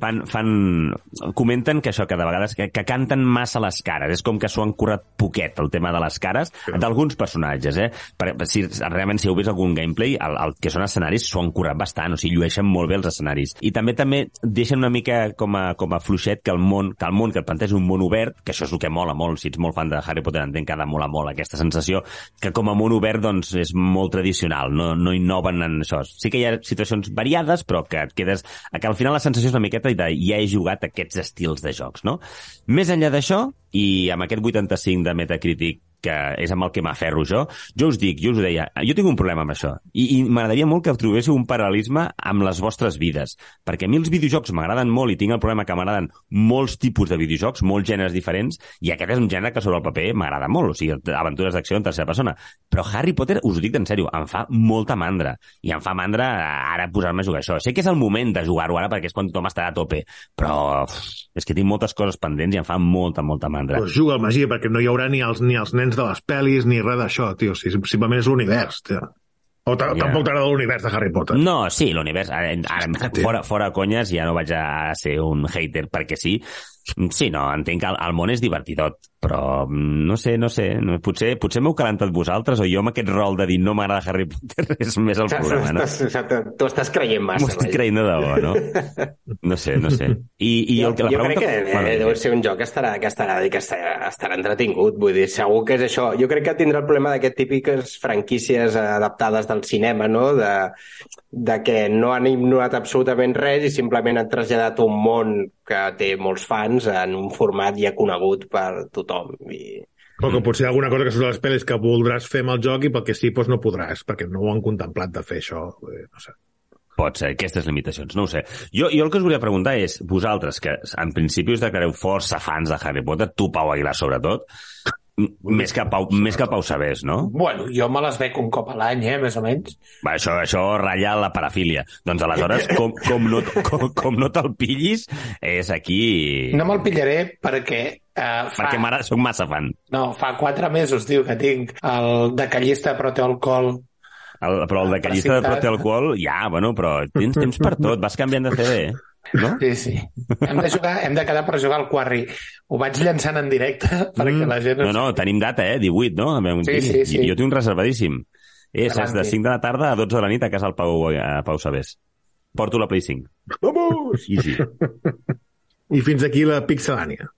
fan, fan, comenten que això, que de vegades que, que canten massa les cares. És com que s'ho han currat poquet, el tema de les cares, d'alguns personatges, eh? Per, si, realment, si heu vist algun gameplay, el, el que són escenaris s'ho han currat bastant, o sigui, llueixen molt bé els escenaris. I també també deixen una mica com a, com a fluixet que el món, que el món que et planteja un món obert, que això és el que mola molt, si ets molt fan de Harry Potter entenc que ha de molar molt aquesta sensació, que com a món obert doncs és molt tradicional, no, no innoven en això. Sí que hi ha situacions variades, però que et quedes... que al final la sensació és una miqueta de ja he jugat aquests estils de jocs, no? Més enllà d'això, i amb aquest 85 de Metacritic que és amb el que m'aferro jo, jo us dic, jo us ho deia, jo tinc un problema amb això, i, i m'agradaria molt que trobéssiu un paral·lelisme amb les vostres vides, perquè a mi els videojocs m'agraden molt i tinc el problema que m'agraden molts tipus de videojocs, molts gèneres diferents, i aquest és un gènere que sobre el paper m'agrada molt, o sigui, aventures d'acció en tercera persona. Però Harry Potter, us ho dic en sèrio, em fa molta mandra, i em fa mandra ara posar-me a jugar això. Sé que és el moment de jugar-ho ara perquè és quan tothom estarà a tope, però uf, és que tinc moltes coses pendents i em fa molta, molta mandra. Pues juga al Magí, perquè no hi haurà ni els, ni els nens de les pel·lis ni res d'això, tio. Si, simplement és l'univers, tio. O Ja. tampoc t'agrada l'univers de Harry Potter. No, sí, l'univers, ara, ara fora, fora conyes, ja no vaig a ser un hater perquè sí, Sí, no, entenc que el, el món és divertidot, però mm, no sé, no sé, no, potser, potser m'heu calentat vosaltres o jo amb aquest rol de dir no m'agrada Harry Potter és més el problema, no? Tu estàs creient M'ho massa. estic vaja. creient de debò, no? No sé, no sé. I, i jo, el que la jo crec pregunta... que Bueno, eh, deu ser un joc que estarà, que estarà, que estarà, estarà entretingut. Vull dir, segur que és això. Jo crec que tindrà el problema d'aquest típiques franquícies adaptades del cinema, no? De, de que no han ignorat absolutament res i simplement han traslladat un món que té molts fans en un format ja conegut per tothom. I... O que potser hi ha alguna cosa que surt a les pel·lis que voldràs fer amb el joc i pel que sí, doncs no podràs, perquè no ho han contemplat de fer això. Eh, No sé. Pot ser, aquestes limitacions, no ho sé. Jo, jo el que us volia preguntar és, vosaltres, que en principi us declareu força fans de Harry Potter, tu, Pau Aguilar, sobretot, més que Pau, més que Pau Sabés, no? Bueno, jo me les veig un cop a l'any, eh, més o menys. Va, això, això ratlla la parafília. Doncs aleshores, com, com no, com, com no te'l pillis, és aquí... No me'l pillaré perquè eh, fa... Perquè mare, soc massa fan. No, fa quatre mesos, diu, que tinc el de callista però té alcohol. El, però el de callista de Precipitat. prote alcohol, ja, bueno, però tens temps per tot, vas canviant de CD, no? Sí, sí. Hem de, jugar, hem de quedar per jugar al Quarry. Ho vaig llançant en directe perquè la gent... No, no, tenim data, eh? 18, no? Sí, sí, sí. Jo tinc un reservadíssim. És, és de Adelante. 5 de la tarda a 12 de la nit a casa del Pau, a Pau Sabés. Porto la Play 5. Vamos! Easy. I fins aquí la Pixelània.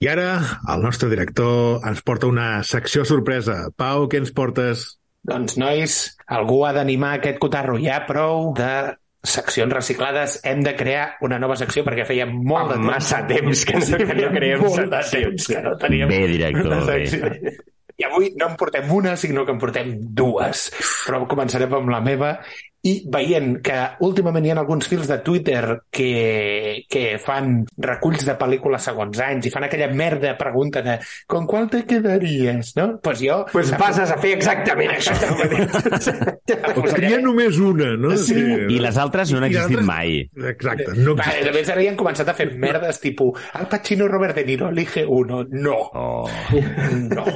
I ara el nostre director ens porta una secció sorpresa. Pau, què ens portes? Doncs, nois, algú ha d'animar aquest cotarro. Hi ha prou de seccions reciclades. Hem de crear una nova secció perquè feia molt de temps. massa temps que no- que no creem molt de temps que no teníem Bé, director, una bé. I avui no en portem una, sinó que en portem dues. Però començarem amb la meva i veient que últimament hi ha alguns fils de Twitter que, que fan reculls de pel·lícules segons anys i fan aquella merda pregunta de con qual te quedaries, no? Pues jo... Pues passes a fer exactament això. O tria només una, no? Sí. I les altres no han existit altres- mai. Exacte, no Vale, existeix. només ara ja han començat a fer merdes tipus Al Pacino Robert De Niro elige uno. No. Oh. No.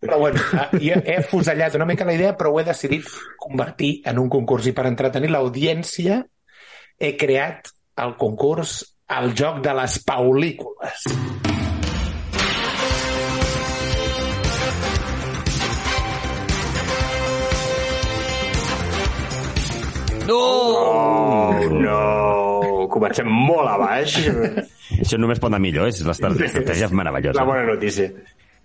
Però bueno, eh, jo he fusellat una mica la idea, però ho he decidit convertir en un concurs. I per entretenir l'audiència he creat el concurs al joc de les paulícules. Oh, no! Comencem molt a baix. Això només pot anar millor, és l'estratègia meravellosa. La bona notícia.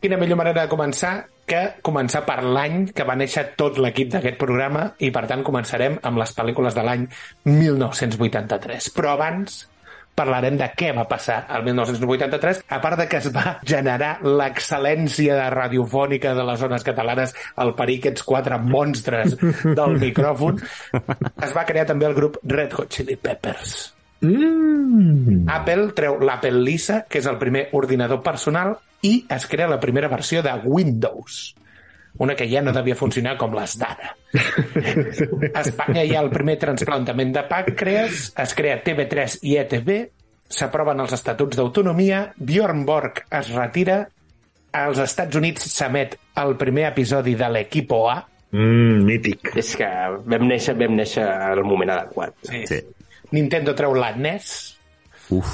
Quina millor manera de començar que començar per l'any que va néixer tot l'equip d'aquest programa i, per tant, començarem amb les pel·lícules de l'any 1983. Però abans parlarem de què va passar al 1983, a part de que es va generar l'excel·lència de radiofònica de les zones catalanes, el parir aquests quatre monstres del micròfon, es va crear també el grup Red Hot Chili Peppers. Mm. Apple treu l'Apple Lisa, que és el primer ordinador personal, i es crea la primera versió de Windows. Una que ja no devia funcionar com les d'ara. A Espanya hi ha el primer transplantament de pàncreas, es crea TV3 i ETV, s'aproven els estatuts d'autonomia, Bjorn Borg es retira, als Estats Units s'emet el primer episodi de l'Equipo A, Mm, mític. És que vam néixer, vam néixer al moment adequat. Sí. Nintendo treu la NES, Uf.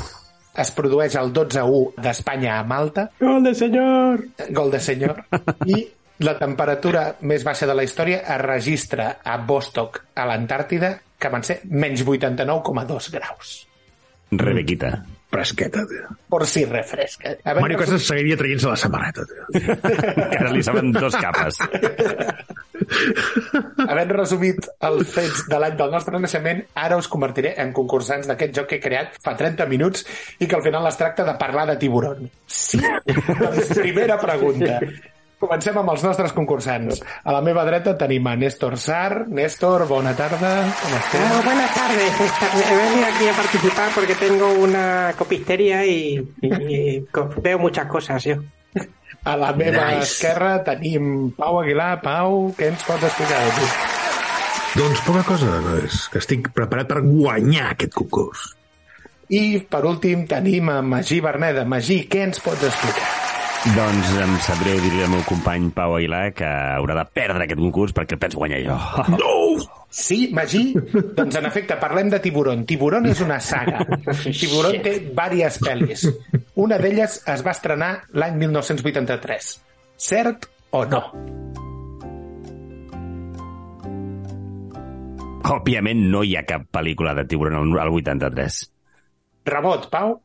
es produeix el 12-1 d'Espanya a Malta, ¡Gol de señor! Gol de senyor. I la temperatura més baixa de la història es registra a Vostok, a l'Antàrtida, que van ser menys 89,2 graus. Rebequita. Fresqueta, tio. Por si refresca. A veure, Mario Casas seguiria traient-se la samarreta, tio. Encara li saben dos capes. havent resumit els fets de l'any del nostre naixement, ara us convertiré en concursants d'aquest joc que he creat fa 30 minuts i que al final es tracta de parlar de tiburon. Sí. doncs primera pregunta. Comencem amb els nostres concursants. A la meva dreta tenim a Néstor Sar. Néstor, bona tarda. Com Oh, estàs? buenas tardes. He venido aquí a participar porque tengo una copistería y, y- co- veo muchas cosas. A la meva Nice. esquerra tenim Pau Aguilar. Pau, què ens pots explicar de tu? Doncs poca cosa, nois, que estic preparat per guanyar aquest concurs. I, per últim, tenim a Magí Berneda. Magí, què ens pots explicar? Doncs em sap greu dir-li al meu company Pau Aguilar que haurà de perdre aquest concurs perquè el penso guanyar jo. Sí, Magí? Doncs en efecte, parlem de Tiburon. Tiburon és una saga. Tiburon té diverses pel·lis. Una d'elles es va estrenar l'any 1983. Cert o no? Òbviament no hi ha cap pel·lícula de tiburon al 83. Rebot, Pau?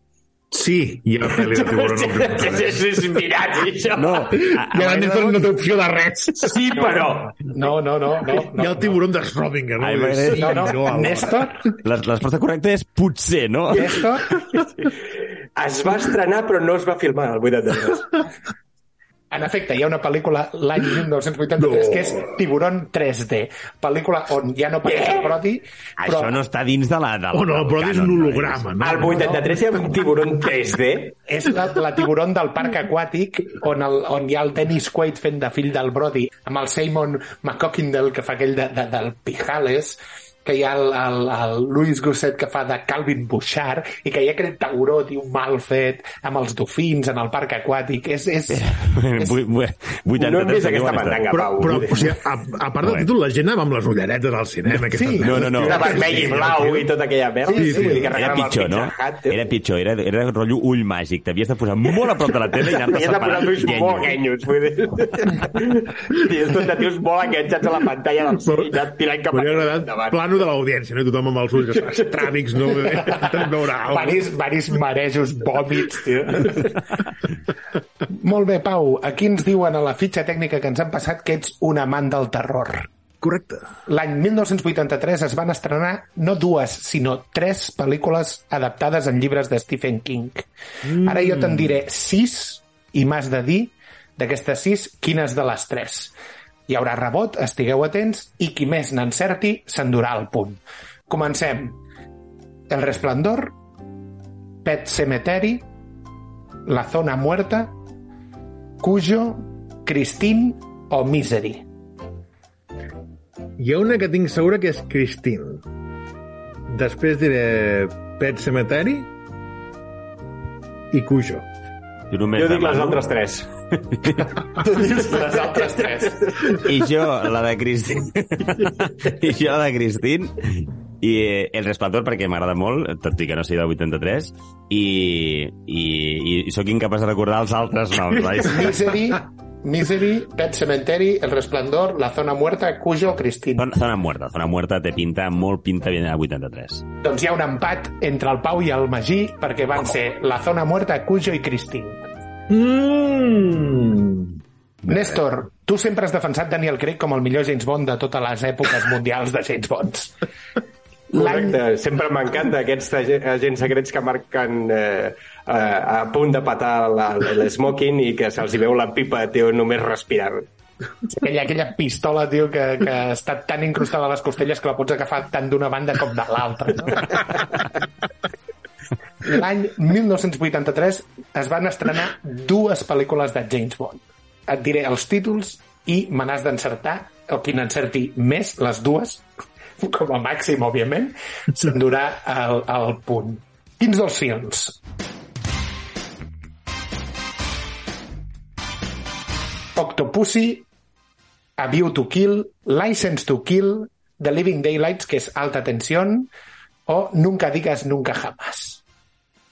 Sí, hi ha pel·li de tiburon. al 83. és mirat, això. No, a, I a Néstor no té opció de res. Sí, però... No, no, no. no, Hi no ha el tiburon de Schrödinger, no? Ai, m'agrada- Sí, no, no. alhora. Néstor? la, la resposta correcta és potser, no? Néstor? Es va estrenar, però no es va filmar, el 83. En efecte, hi ha una pel·lícula l'any 1983 No. que és Tiburon 3D. Pel·lícula on ja no apareix el Brody, però Això no està dins de la... De la Oh, no, però és un holograma, no? Al 83 hi ha un tiburon 3D. és la, la Tiburon del parc aquàtic on, el, on hi ha el Dennis Quaid fent de fill del Brody amb el Simon McCockindale que fa aquell de, de, del Pijales que hi ha el, el, el Louis Gosset que fa de Calvin Bouchard i que hi ha aquest tauró, tio, mal fet amb els dofins en el parc aquàtic és, és, és Vu- vu- 83 No hem vist aquesta mandanga, Però, Pau. però o sigui, a, a part del títol, la gent anava amb les ulleretes al cinema. Sí. No, no, no. De vermell i blau i tota aquella merda. Sí, sí. Que Era pitjor, no? Era pitjor, era, era rotllo ull màgic. T'havies de posar molt a prop de la tele i anar-te Havies de posar separant. els ulls molt guenyos, dir. I és tot de tios molt enganxats a la pantalla del cine tirant cap agradat endavant. Plano de l'audiència, no? I tothom amb els ulls estràbics, no? Cosa. varis, varis marejos, vòmits, tio. Molt bé, Pau. Aquí ens diuen a la fitxa tècnica que ens han passat que ets un amant del terror. Correcte. L'any 1983 es van estrenar no dues, sinó tres pel·lícules adaptades en llibres de Stephen King. Ara jo te'n diré sis i m'has de dir d'aquestes sis quines de les tres. Hi haurà rebot, estigueu atents, i qui més n'encerti s'endurà el punt. Comencem. El Resplendor, Pet Cemetery, La Zona Muerta, Cujo, Christine o Misery. Hi ha una que tinc segura que és Christine. Després diré Pet Cemetery i Cujo. Jo només Jo dic les altres tres. Les altres tres. I jo, la de Christine. I jo, la de Christine. I eh, El Resplendor, perquè m'agrada molt, tot i que no sigui del 83. I, i, i sóc incapaç de recordar els altres noms. Misery, Misery, Pet Cemetery, El Resplendor, La Zona Muerta, Cujo, Christine. Zona, zona muerta. Zona muerta té pinta, molt pinta bien a 83. Doncs hi ha un empat entre el Pau i el Magí perquè van ser La Zona Muerta, Cujo i Christine. Mm. Néstor, tu sempre has defensat Daniel Craig com el millor James Bond de totes les èpoques mundials de James Bonds. Correcte, sempre m'encanta aquests ag- agents secrets que marquen eh, eh, a punt de patar l'esmoking i que se'ls veu la pipa, tio, només respirant. aquella, aquella pistola, tio, que, que està tan incrustada a les costelles que la pots agafar tant d'una banda com de l'altra. No? L'any 1983 es van estrenar dues pel·lícules de James Bond. Et diré els títols i me n'has d'encertar, o qui n'encerti més, les dues, com a màxim, òbviament, s'endurà el, el punt. Quins dels films? Octopussy, A View to Kill, License to Kill, The Living Daylights, que és alta tensió, o Nunca digas nunca jamás.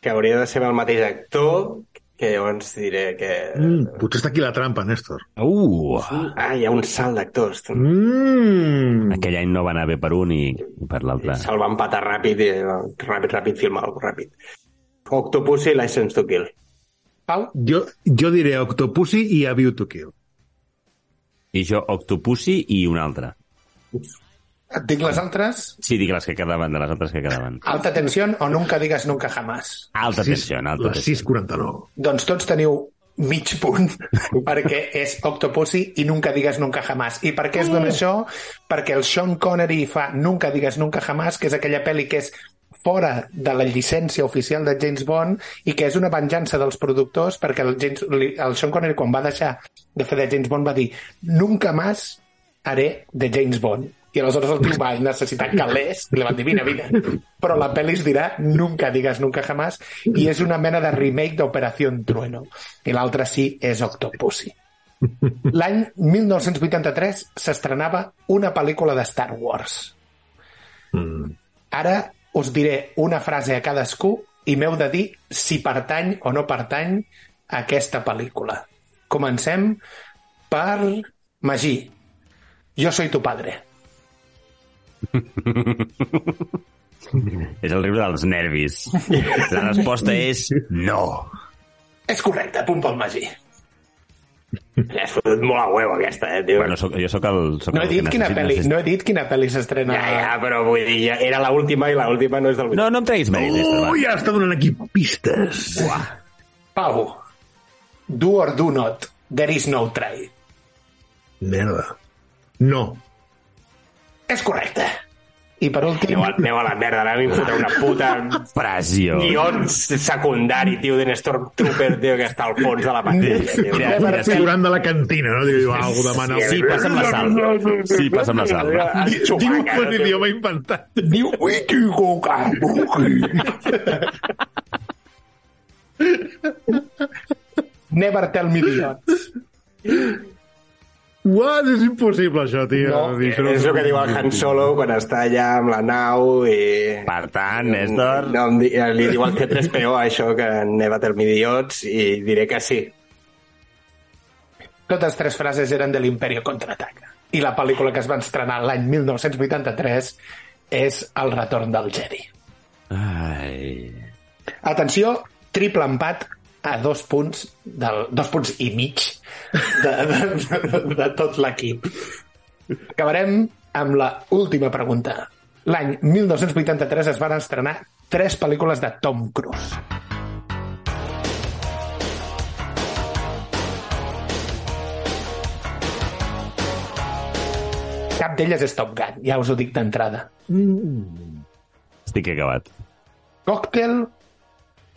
Que hauria de ser el mateix actor, que llavors diré que... Mm, potser està aquí la trampa, Néstor. Uh! Ah, hi ha un salt d'actors. Mm. Aquell any no va anar bé per un i, i per l'altre. Se'l va empatar ràpid, i, ràpid, ràpid, filmar ràpid. Octopussy, License to Kill. Pau? Jo, jo diré Octopussy i A View to Kill. I jo, Octopussy i un altre. Et dic les altres? Sí, dic les que quedaven, de les altres que quedaven. Alta tensió o Nunca digas nunca jamás. Alta tensió, alta tensió. 6.49. Doncs tots teniu mig punt, perquè és Octopussy i Nunca digas nunca jamás. I per què es dona això? Perquè el Sean Connery fa Nunca digas nunca jamás, que és aquella pel·li que és fora de la llicència oficial de James Bond i que és una venjança dels productors perquè el, James, el Sean Connery quan va deixar de fer de James Bond va dir Nunca más haré de James Bond I aleshores el tio va necessitar calés i li van dir, vine, vine. Però la pel·li es dirà Nunca digas nunca jamás i és una mena de remake d'Operació Trueno. I l'altra sí és Octopussy. L'any 1983 s'estrenava una pel·lícula de Star Wars. Mm. Ara us diré una frase a cadascú i m'heu de dir si pertany o no pertany a aquesta pel·lícula. Comencem per Magí. Jo soy tu padre. És el riure dels nervis. La resposta és no. És correcte, punt pel Magí. Has fotut molt a huevo, aquesta, eh, tio. Bueno, soc, jo sóc el... Soc No he el dit que quina necessita- no he dit quina pel·li s'estrena. Ja, ja, però vull dir, ja era l'última i l'última no és del... No, no em treguis mèrit. Ui, ja està donant aquí pistes. Pau, do or do not, there is no try. Merda. No. És correcte. I per últim, Aneu a, aneu a la merda, ara em fotrà una puta Pressió. guió secundari, tio, d'un Stormtrooper, tio, que està al fons de la pantalla. Mira, mira, figurant de la cantina, no? Diu, algú demana... Sí, passa'm la sal. Sí, passa'm la sal. Diu Chewbacca, un tio. idioma inventat. diu, Never tell me the odds. What? És impossible, això, tio. No, no És el que diu el Han Solo quan està allà amb la nau i... Per tant, Néstor... No, em di- li diu al C3PO això que the odds i diré que sí. Totes tres frases eren de l'Imperio Contraataca. I la pel·lícula que es va estrenar l'any 1983 és El retorn del Jedi. Ai... Atenció, triple empat a dos punts, del, dos punts i mig de, de, de, de tot l'equip. Acabarem amb la última pregunta. L'any 1983 es van estrenar tres pel·lícules de Tom Cruise. Cap d'elles és Top Gun, ja us ho dic d'entrada. Estic acabat. Cocktail,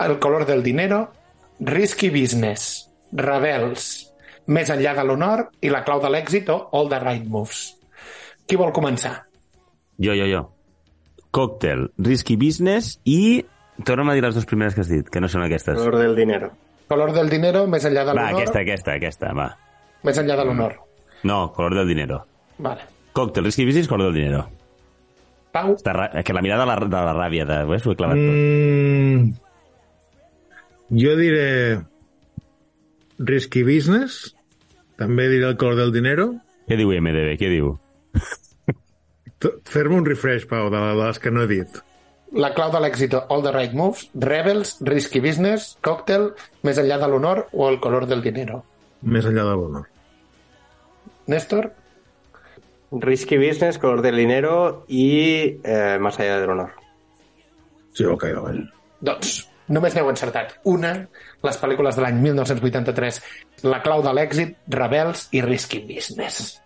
El color del dinero, Risky Business, Rebels, Més enllà de l'honor i La clau de l'èxit o All the Right Moves. Qui vol començar? Jo, jo, jo. Cocktail, Risky Business i... Torna'm a dir les dues primeres que has dit, que no són aquestes. Color del dinero. Color del dinero, Més enllà de Va, l'honor, aquesta, aquesta, aquesta, va. Més enllà de l'honor. No, color del dinero. Vale. Cocktail, Risky Business, color del dinero. Pau, Està ra... Que la mirada de la, de la ràbia, de... Ves, ho he clavat tot. Jo diré Risky Business. També diré el color del dinero. Què diu MDB? Què diu? Fer-me un refresh, Pau, de de les que no he dit. La clau de l'èxit All the Right Moves, Rebels, Risky Business, Cocktail, Més enllà de l'honor o El color del dinero. Més enllà de l'honor. Néstor? Risky Business, Color del dinero i eh, Más allá del honor. Sí, ok, vale. Doncs només n'heu encertat una, les pel·lícules de l'any 1983, La clau de l'èxit, Rebels i Risky Business.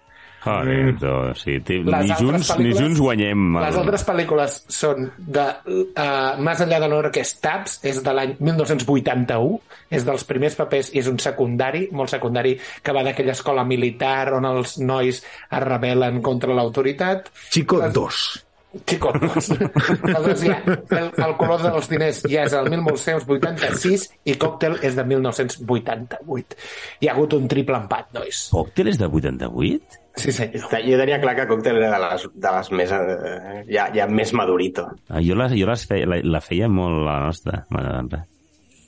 Joder, mm. sí, Les ni, junts, ni junts guanyem. Les altres pel·lícules són de uh, Més enllà de l'honor que és Taps, és de l'any 1981, és dels primers papers i és un secundari, molt secundari, que va d'aquella escola militar on els nois es rebel·len contra l'autoritat. Chico Les- 2. Chico, Aleshores, ja, el, el color dels diners ja és el 1986 i Cocktail és de 1988. Hi ha hagut un triple empat, nois. Cocktail és de 88? Sí, senyor. Jo tenia clar que Cocktail era de les, de les més... Eh, ja, ja més madurito. Ah, jo la, jo les feia, la, la feia molt la nostra. Bueno.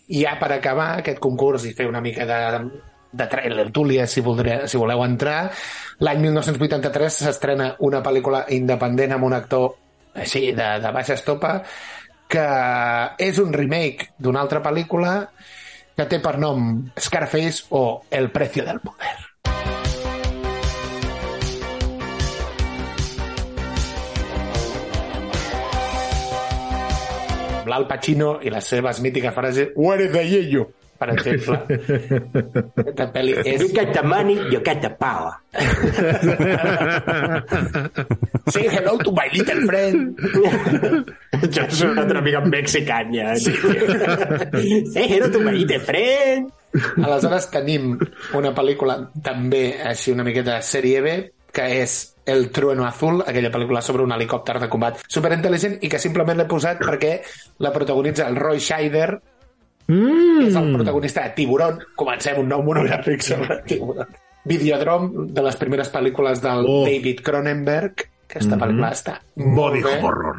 I ja per acabar aquest concurs i fer una mica de, de trailer Túlia, si, voldré, si voleu entrar, l'any 1983 s'estrena una pel·lícula independent amb un actor així, de, de baixa estopa, que és un remake d'una altra pel·lícula que té per nom Scarface o El precio del poder. L'Al Pacino i les seves mítiques frases Where is the yello? Per exemple. Aquesta pel·li és... You get the money, you get the power. Say hello to my little friend. Jo soc una altra mica mexicanya. Sí. Say hello to my little friend. Aleshores tenim una pel·lícula també així una miqueta sèrie B que és El Trueno Azul, aquella pel·lícula sobre un helicòpter de combat superintel·ligent i que simplement l'he posat perquè la protagonitza el Roy Scheider, Mm. és el protagonista de Tiburón. Comencem un nou monogràfic sobre Tiburón. Videodrome, de les primeres pel·lícules del Oh. David Cronenberg. Aquesta Mhm. pel·lícula està molt Body bé. horror.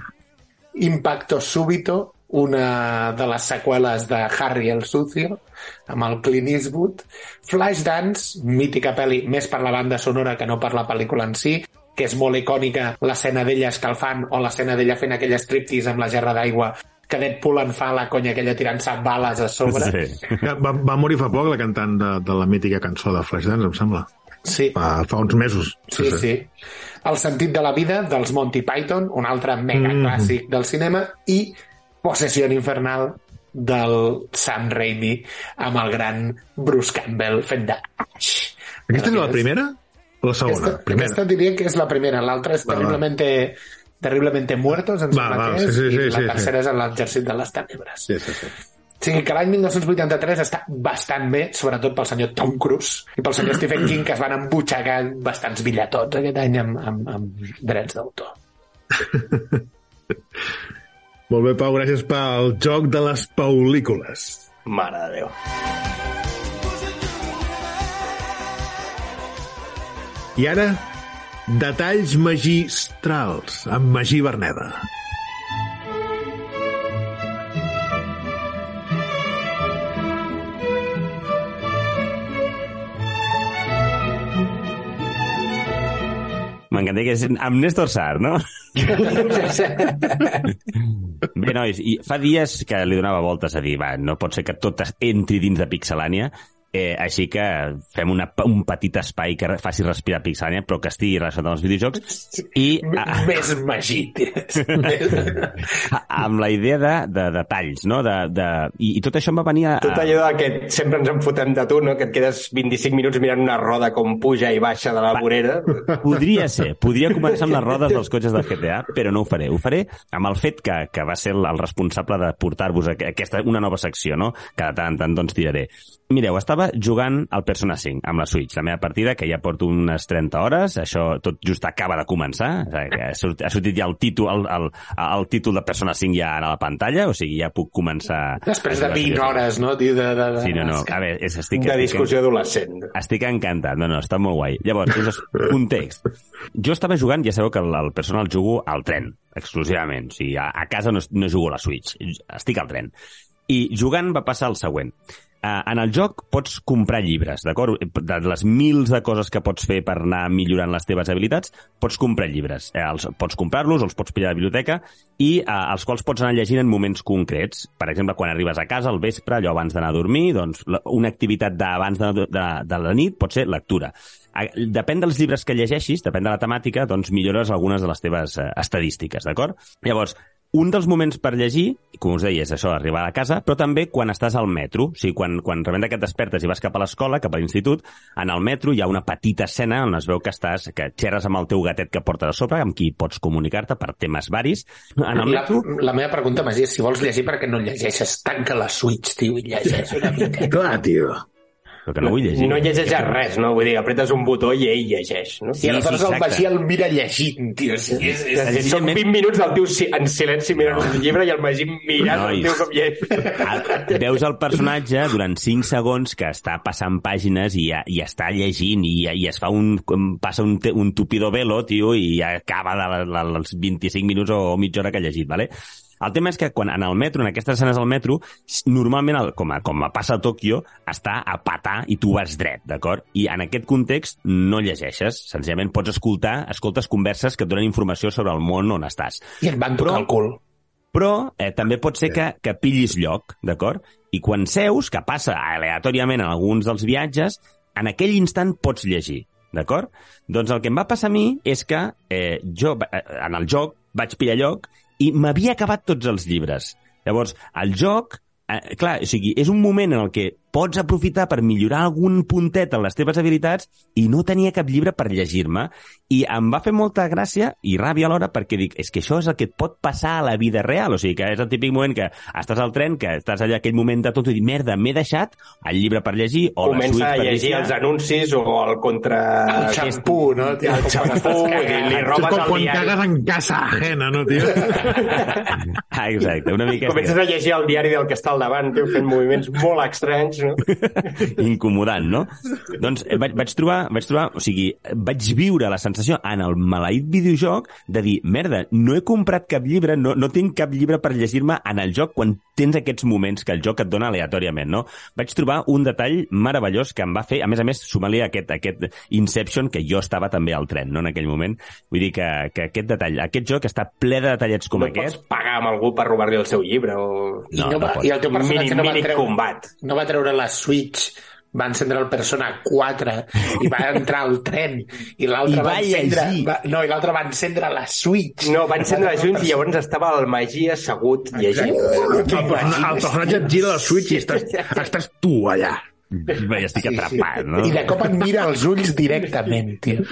Impacto Súbito, una de les seqüeles de Harry el Sucio, amb el Clint Eastwood. Flashdance, mítica pel·li, més per la banda sonora que no per la pel·lícula en si, que és molt icònica l'escena d'ella escalfant o l'escena d'ella fent aquell striptease amb la gerra d'aigua que Deadpool en fa la conya aquella tirant-se bales a sobre. Sí. Va, va morir fa poc la cantant de, de la mítica cançó de Flashdance, em sembla. Sí. Fa, fa uns mesos. Sí, sí. El sentit de la vida dels Monty Python, un altre mega Mm. clàssic del cinema, i Possessió infernal del Sam Raimi amb el gran Bruce Campbell fent de. Aquesta és la primera o la segona? Aquesta, primera. aquesta diria que és la primera, l'altra és Va, va. Terriblement, terriblement muertos, em Va, sembla va, que sí, és, sí, i sí, la sí, tercera és l'exèrcit de les tènebres. Sí, sí, sí. O sigui que l'any 1983 està bastant bé, sobretot pel senyor Tom Cruise i pel senyor Stephen King, que es van embutxacar bastants billetons aquest any amb, amb, amb drets d'autor. Molt bé, Pau, gràcies pel joc de les paulícules. Mare de Déu. I ara, detalls magistrals amb Magí Berneda. M'encanta que és amb Néstor Sar, no? Bé, nois, i fa dies que li donava voltes a dir, va, no pot ser que tot entri dins de Pixelània, eh, així que fem una, un petit espai que faci respirar Pixelània, però que estigui relacionat amb els videojocs, i a, Més magit. amb la idea de, de detalls, no? De, de, i, I tot això em va venir a... Tot allò que sempre ens en fotem de tu, no? Que et quedes 25 minuts mirant una roda com puja i baixa de la vorera. Podria ser, podria començar amb les rodes dels cotxes del GTA, però no ho faré. Ho faré amb el fet que, que va ser el, responsable de portar-vos aquesta, una nova secció, no? que de tant en tant doncs tiraré. Mireu, estava jugant al Persona 5 amb la Switch, la meva partida, que ja porto unes 30 hores, això tot just acaba de començar, ha sortit, ha sortit ja el títol, el, el, el títol de Persona 5 ja a la pantalla, o sigui, ja puc començar... Després de a jugar 20 seriosament. hores, no, tio? De, de, de... Sí, no, no, a veure, és, estic... De estic- discussió adolescent. estic encantat, no, no, està molt guai. Llavors, us, context. Jo estava jugant, ja sabeu que el, el personal jugo al tren, exclusivament. O sigui, a, a casa no, no jugo a la Switch, estic al tren. I jugant va passar el següent. Uh, en el joc pots comprar llibres, d'acord? De les mils de coses que pots fer per anar millorant les teves habilitats, pots comprar llibres. Eh, els, pots comprar-los, els pots pillar a la biblioteca i uh, els quals pots anar llegint en moments concrets. Per exemple, quan arribes a casa al vespre, allò abans d'anar a dormir, doncs la- una activitat d'abans de, de, de la nit pot ser lectura. A- Depèn dels llibres que llegeixis, depèn de la temàtica, doncs millores algunes de les teves eh, estadístiques, d'acord? Llavors, un dels moments per llegir, com us deia, és això, arribar a casa, però també quan estàs al metro. O sigui, quan, quan rebenta que et despertes i vas cap a l'escola, cap a l'institut, en el metro hi ha una petita escena on es veu que estàs, que xerres amb el teu gatet que portes a sobre, amb qui pots comunicar-te per temes varis. En el La, metro... la meva pregunta, Magí, és si vols llegir perquè no llegeixes, tanca la Switch, tio, i llegeix una mica. Clar, tio. Però que no vull llegir. No llegeixes res, no? Vull dir, apretes un botó i ell llegeix, no? I aleshores sí, el. Magí el mira llegint, tio. Sigui, és, és, És Són 20 minuts del tio en silenci mirant No. un llibre i el Magí mirant el Nois. tio com llegeix. El- Veus el personatge durant 5 segons que està passant pàgines i, ja- i està llegint i, i es fa un, passa un, un tupido velo, tio, i acaba de, la- la- els 25 minuts o, o mitja hora que ha llegit, vale? El tema és que quan en el metro, en aquestes escenes al metro, normalment, el, com, a, com a passa a Tòquio, està a patar i tu vas dret, d'acord? I en aquest context no llegeixes, senzillament pots escoltar, escoltes converses que et donen informació sobre el món on estàs. I et van tocar Però- el cul. Però eh, també pot ser que, que pillis lloc, d'acord? I quan seus, que passa aleatòriament en alguns dels viatges, en aquell instant pots llegir, d'acord? Doncs el que em va passar a mi és que eh, jo, eh, en el joc, vaig pillar lloc i m'havia acabat tots els llibres. Llavors, el joc, eh, clar, o sigui, és un moment en el que pots aprofitar per millorar algun puntet en les teves habilitats i no tenia cap llibre per llegir-me. I em va fer molta gràcia i ràbia alhora perquè dic, és que això és el que et pot passar a la vida real. O sigui, que és el típic moment que estàs al tren, que estàs allà aquell moment de tot i dir, merda, m'he deixat el llibre per llegir o la Comença suite a per llegir els anuncis o el contra... El xampú, no? Tio? El xampú, li Això és robes com el quan diari. cagues en casa ajena, no, tio? Ah, exacte, una mica... Comences a llegir el diari del que està al davant, tio, fent moviments molt estranys, no? incomodant, no? doncs eh, vaig, vaig, trobar, vaig trobar, o sigui, vaig viure la sensació en el maleït videojoc de dir, merda, no he comprat cap llibre, no, no tinc cap llibre per llegir-me en el joc quan tens aquests moments que el joc et dona aleatòriament, no? Vaig trobar un detall meravellós que em va fer, a més a més, sumar-li aquest, aquest Inception, que jo estava també al tren, no?, en aquell moment. Vull dir que, que aquest detall, aquest joc està ple de detallets com no aquest. pots pagar amb algú per robar-li el seu llibre o... I, No, no, no va. I el teu personatge Mini- no, va mini treure, combat. no va treure la Switch va encendre el Persona 4 i va entrar al tren i l'altre va, va encendre llegir. va, no, i l'altre va encendre la Switch No, va encendre les llums i llavors estava el Magí assegut llegint. El personatge, el personatge et gira la Switch i estàs, estàs tu allà. Bé, estic atrapat, no? i de cop et mira als ulls directament tio.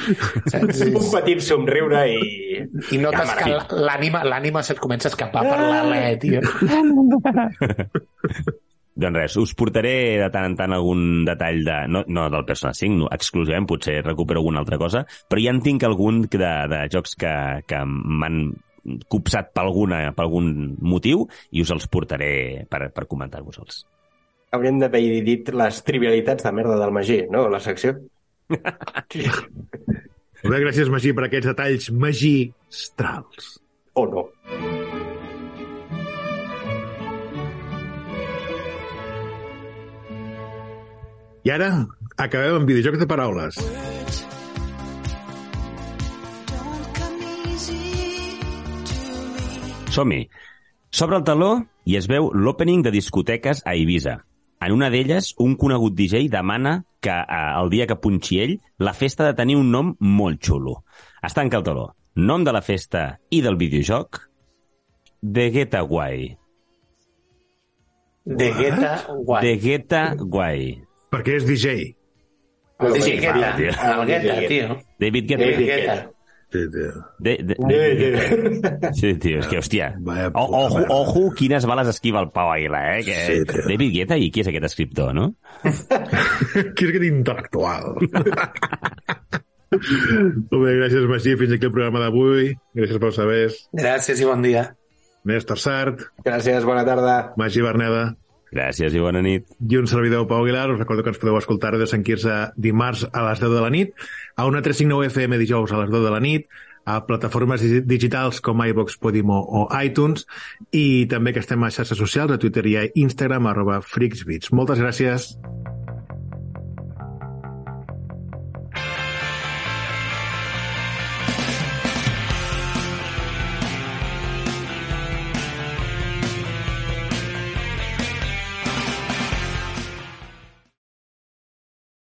Saps? Un petit somriure i... i notes que Càmera. la- l'ànima l'ànima se't comença a escapar per l'alè tio. Doncs res, us portaré de tant en tant algun detall de, no, no del Persona 5, no, exclusivament, potser recupero alguna altra cosa, però ja en tinc algun de, de jocs que, que m'han copsat per, alguna, per algun motiu i us els portaré per, per comentar-vos-els. Hauríem d'haver dit les trivialitats de merda del Magí, no? La secció. Molt bé, gràcies, Magí, per aquests detalls magistrals. O no. I ara acabem amb videojocs de paraules. Som-hi! S'obre el taló i es veu l'opening de discoteques a Ibiza. En una d'elles, un conegut DJ demana que eh, el dia que punxi ell, la festa ha de tenir un nom molt xulo. Es tanca el taló. Nom de la festa i del videojoc? The Getaway. de Guetta guai The Getaway. Perquè és DJ. el de Guetta tio. el Guetta tio David David Guetta. Guetta Sí, tio. De, de, sí, tio, és que, hòstia. O, ojo, ojo, quines bales esquiva el Pau Aguila, eh? Que, Sí, tio. David Guetta, i qui és aquest escriptor, no? Qui és aquest intel·lectual? Molt bé, gràcies, Magí. Fins aquí el programa d'avui. Gràcies pels sabers. gràcies i bon dia Néstor Sart, Gràcies, bona tarda. Magí Berneda Gràcies i bona nit. i un servidor Pau Aguilar. Us recordo que ens podeu escoltar de Sant Quirze dimarts a les 10 de la nit, a una 359 FM dijous a les 10 de la nit, a plataformes digi- digitals com iVox, Podimo o iTunes i també que estem a xarxes socials, a Twitter i a Instagram, arroba freaksbeats. Moltes gràcies.